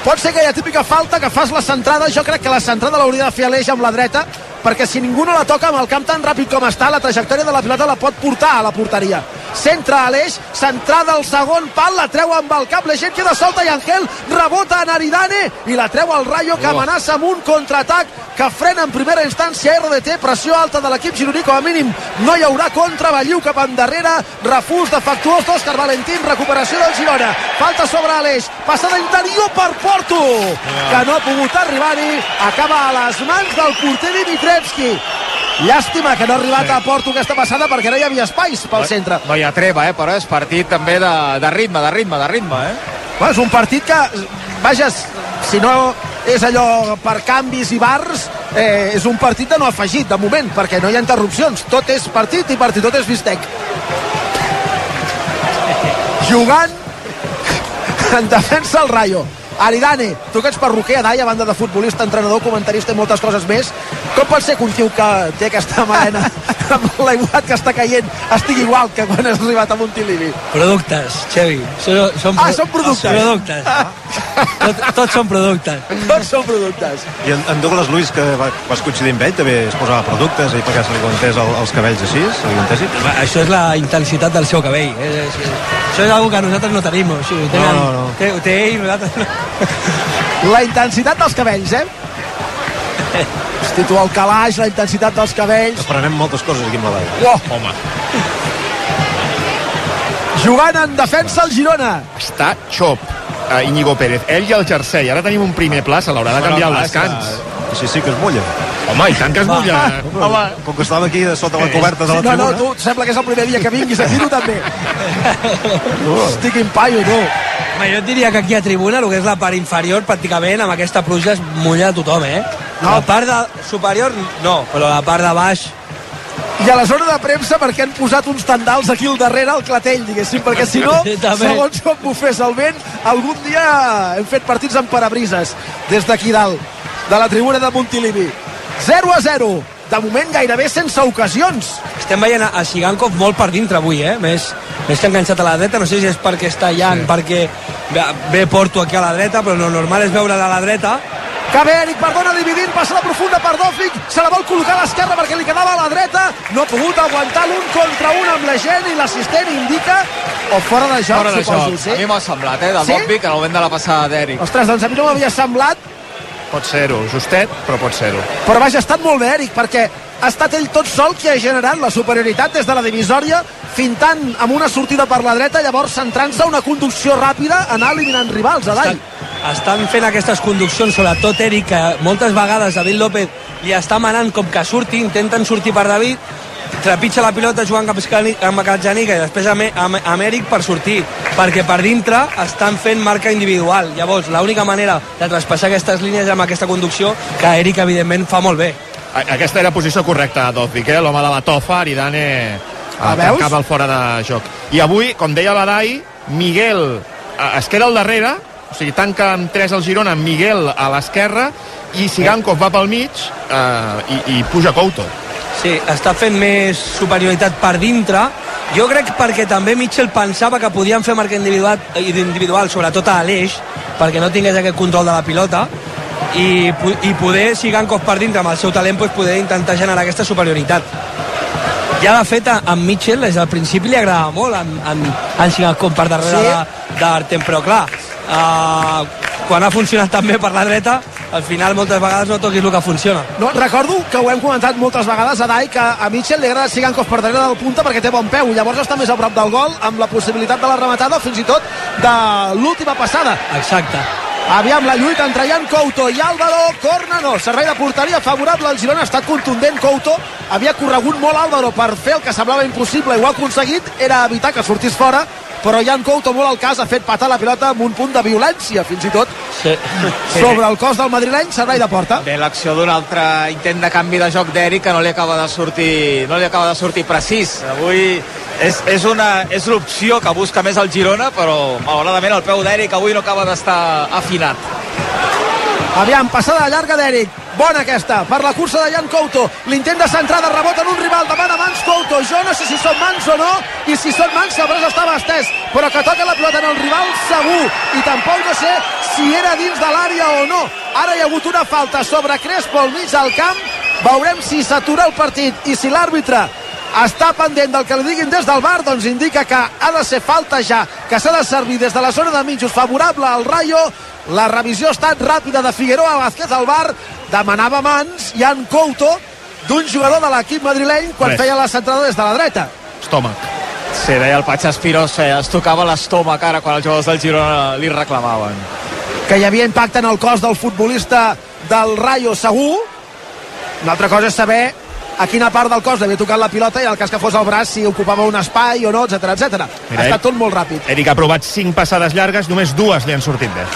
pot ser aquella típica falta que fas la centrada, jo crec que la centrada l'hauria de fer Aleix amb la dreta, perquè si ningú no la toca amb el camp tan ràpid com està, la trajectòria de la pilota la pot portar a la porteria. Centra Aleix, centrada al segon pal, la treu amb el cap, la gent queda solta i Angel rebota en Aridane i la treu al Rayo que amenaça amb un contraatac que frena en primera instància RDT, pressió alta de l'equip gironí, com a mínim no hi haurà contra, Balliu cap endarrere, refús defectuós d'Òscar Valentín, recuperació del Girona, falta sobre Aleix, passada interior per Porto, que no ha pogut arribar-hi, acaba a les mans del porter Dimitrevski. Llàstima que no ha arribat a Porto aquesta passada perquè no hi havia espais pel centre. No hi ha treva, eh, però és partit també de, de ritme, de ritme, de ritme, eh? Bueno, és un partit que, vaja, si no és allò per canvis i bars, eh, és un partit de no afegit, de moment, perquè no hi ha interrupcions. Tot és partit i partit, tot és bistec. Jugant en defensa el Rayo. Aridane, tu que ets perruquer, Dai, a banda de futbolista, entrenador, comentarista i moltes coses més, com pot ser que un tio que té aquesta melena amb l'aiguat que està caient estigui igual que quan has arribat a Montilivi? Productes, Xevi. Són, són Ah, són productes. Productes. Tot, tots són productes. Tots són productes. I en, en Douglas Luis, que va, vas coincidir amb ell, també es posava productes i perquè se li aguantés el, els cabells així, se li aguantessin? Va, Això és la intensitat del seu cabell. És, és, és, això és una que nosaltres no tenim. O sigui, tenen, No, no, no. Té, té ell, nosaltres no. La intensitat dels cabells, eh? Hosti, tu, el calaix, la intensitat dels cabells. Aprenem moltes coses aquí amb la Dai. Oh. Home. Jugant en defensa el Girona. Està xop, uh, Íñigo Pérez. Ell i el jersei. Ara tenim un primer pla, se l'haurà de canviar al descans. Sí, sí que es mulla. Home, i tant que es mulla. Home. Com que estava aquí de sota la coberta de la Sí, no, no, tribuna... tu sembla que és el primer dia que vinguis aquí, tu també. Hosti, quin paio, tu. Home, jo et diria que aquí a tribuna, el que és la part inferior, pràcticament amb aquesta pluja es mulla a tothom, eh? No. La part de superior, no, però la part de baix... I a la zona de premsa perquè han posat uns tendals aquí al darrere al clatell, diguéssim, perquè si no, segons com bufés el vent, algun dia hem fet partits amb parabrises des d'aquí dalt, de la tribuna de Montilivi. 0 a 0. De moment gairebé sense ocasions. Estem veient a Sigankov molt per dintre avui, eh? Més, més que enganxat a la dreta, no sé si és perquè està allà, sí. perquè ve, ve Porto aquí a la dreta, però lo normal és veure a la dreta. Que bé, Eric Perdona dividint, passa la profunda per Dòfic, se la vol col·locar a l'esquerra perquè li quedava a la dreta, no ha pogut aguantar l'un contra un amb la gent i l'assistent indica o fora de joc, Fora de suposo, joc. sí? A mi m'ha semblat, eh, del Sí? Que en el moment de la passada d'Eric. Ostres, doncs a mi no m'havia semblat, Pot ser-ho, justet, però pot ser-ho. però vaja, ha estat molt bé, Eric, perquè ha estat ell tot sol qui ha generat la superioritat des de la divisòria, fintant amb una sortida per la dreta, llavors centrant-se una conducció ràpida, anar eliminant rivals, a dalt. Estan fent aquestes conduccions, sobretot Eric, que moltes vegades David López li està manant com que surti, intenten sortir per David, trepitja la pilota jugant cap amb Catjanica i després amb, amb, amb Eric per sortir perquè per dintre estan fent marca individual llavors l'única manera de traspassar aquestes línies és amb aquesta conducció que Eric evidentment fa molt bé A- Aquesta era posició correcta de Dovvik, eh? l'home de la tofa, Aridane Ah, eh, veus? tancava el fora de joc. I avui, com deia la Dai, Miguel eh, es queda al darrere, o sigui, tanca amb 3 al Girona, Miguel a l'esquerra, i Sigankov va pel mig eh, i, i puja Couto. Sí, està fent més superioritat per dintre. Jo crec perquè també Mitchell pensava que podien fer marca individual, individual sobretot a l'eix, perquè no tingués aquest control de la pilota, i, i poder, si Gankov per dintre amb el seu talent, doncs poder intentar generar aquesta superioritat. Ja de fet, en Mitchell, des del principi li agradava molt en, en, en Sigankov per darrere Sí? d'Artem, però clar, uh, quan ha funcionat tan bé per la dreta, al final moltes vegades no toquis el que funciona. No, recordo que ho hem comentat moltes vegades a Dai, que a Mitchell li agrada Sigankov per darrere del punta perquè té bon peu, llavors està més a prop del gol, amb la possibilitat de la rematada o fins i tot de l'última passada. Exacte. Aviam la lluita entre Jan Couto i Álvaro, corna no, servei de porteria favorable al Girona, ha estat contundent Couto, havia corregut molt Álvaro per fer el que semblava impossible i ho ha aconseguit, era evitar que sortís fora, però Jan Couto molt al cas ha fet patar la pilota amb un punt de violència, fins i tot, Sí. sobre el cos del madrileny, servei de porta. Bé, l'acció d'un altre intent de canvi de joc d'Eric que no li acaba de sortir, no li acaba de sortir precís. Avui és, és, una, és l'opció que busca més el Girona, però malauradament el peu d'Eric avui no acaba d'estar afinat. Aviam, passada llarga d'Eric. bona aquesta, per la cursa de Jan Couto, l'intent de centrada, rebot en un rival, demana mans Couto, jo no sé si són mans o no, i si són mans el braç estava estès, però que toca la pilota en el rival segur, i tampoc no sé si era dins de l'àrea o no. Ara hi ha hagut una falta sobre Crespo al mig del camp, veurem si s'atura el partit i si l'àrbitre està pendent del que li diguin des del bar, doncs indica que ha de ser falta ja, que s'ha de servir des de la zona de mitjos favorable al Rayo. La revisió ha estat ràpida de Figueroa Vázquez al bar, demanava mans, Jan Couto, d'un jugador de l'equip madrileny quan Res. feia la centrada des de la dreta. Estómac. Sí, deia el Patx Espirós, eh, es tocava l'estómac ara quan els jugadors del Girona li reclamaven. que hi havia impacte en el cos del futbolista del Rayo segur una altra cosa és saber a quina part del cos havia tocat la pilota i en el cas que fos el braç si ocupava un espai o no, etc etc. Ha estat tot molt ràpid. Eric ha provat 5 passades llargues, només dues li han sortit bé.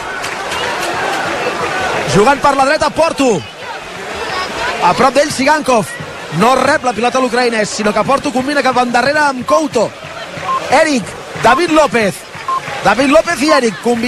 Jugant per la dreta, Porto. A prop d'ell, Sigankov. No rep la pilota l'ucraïnès, sinó que Porto combina cap endarrere amb Couto. Eric, David López. David López i Eric combinant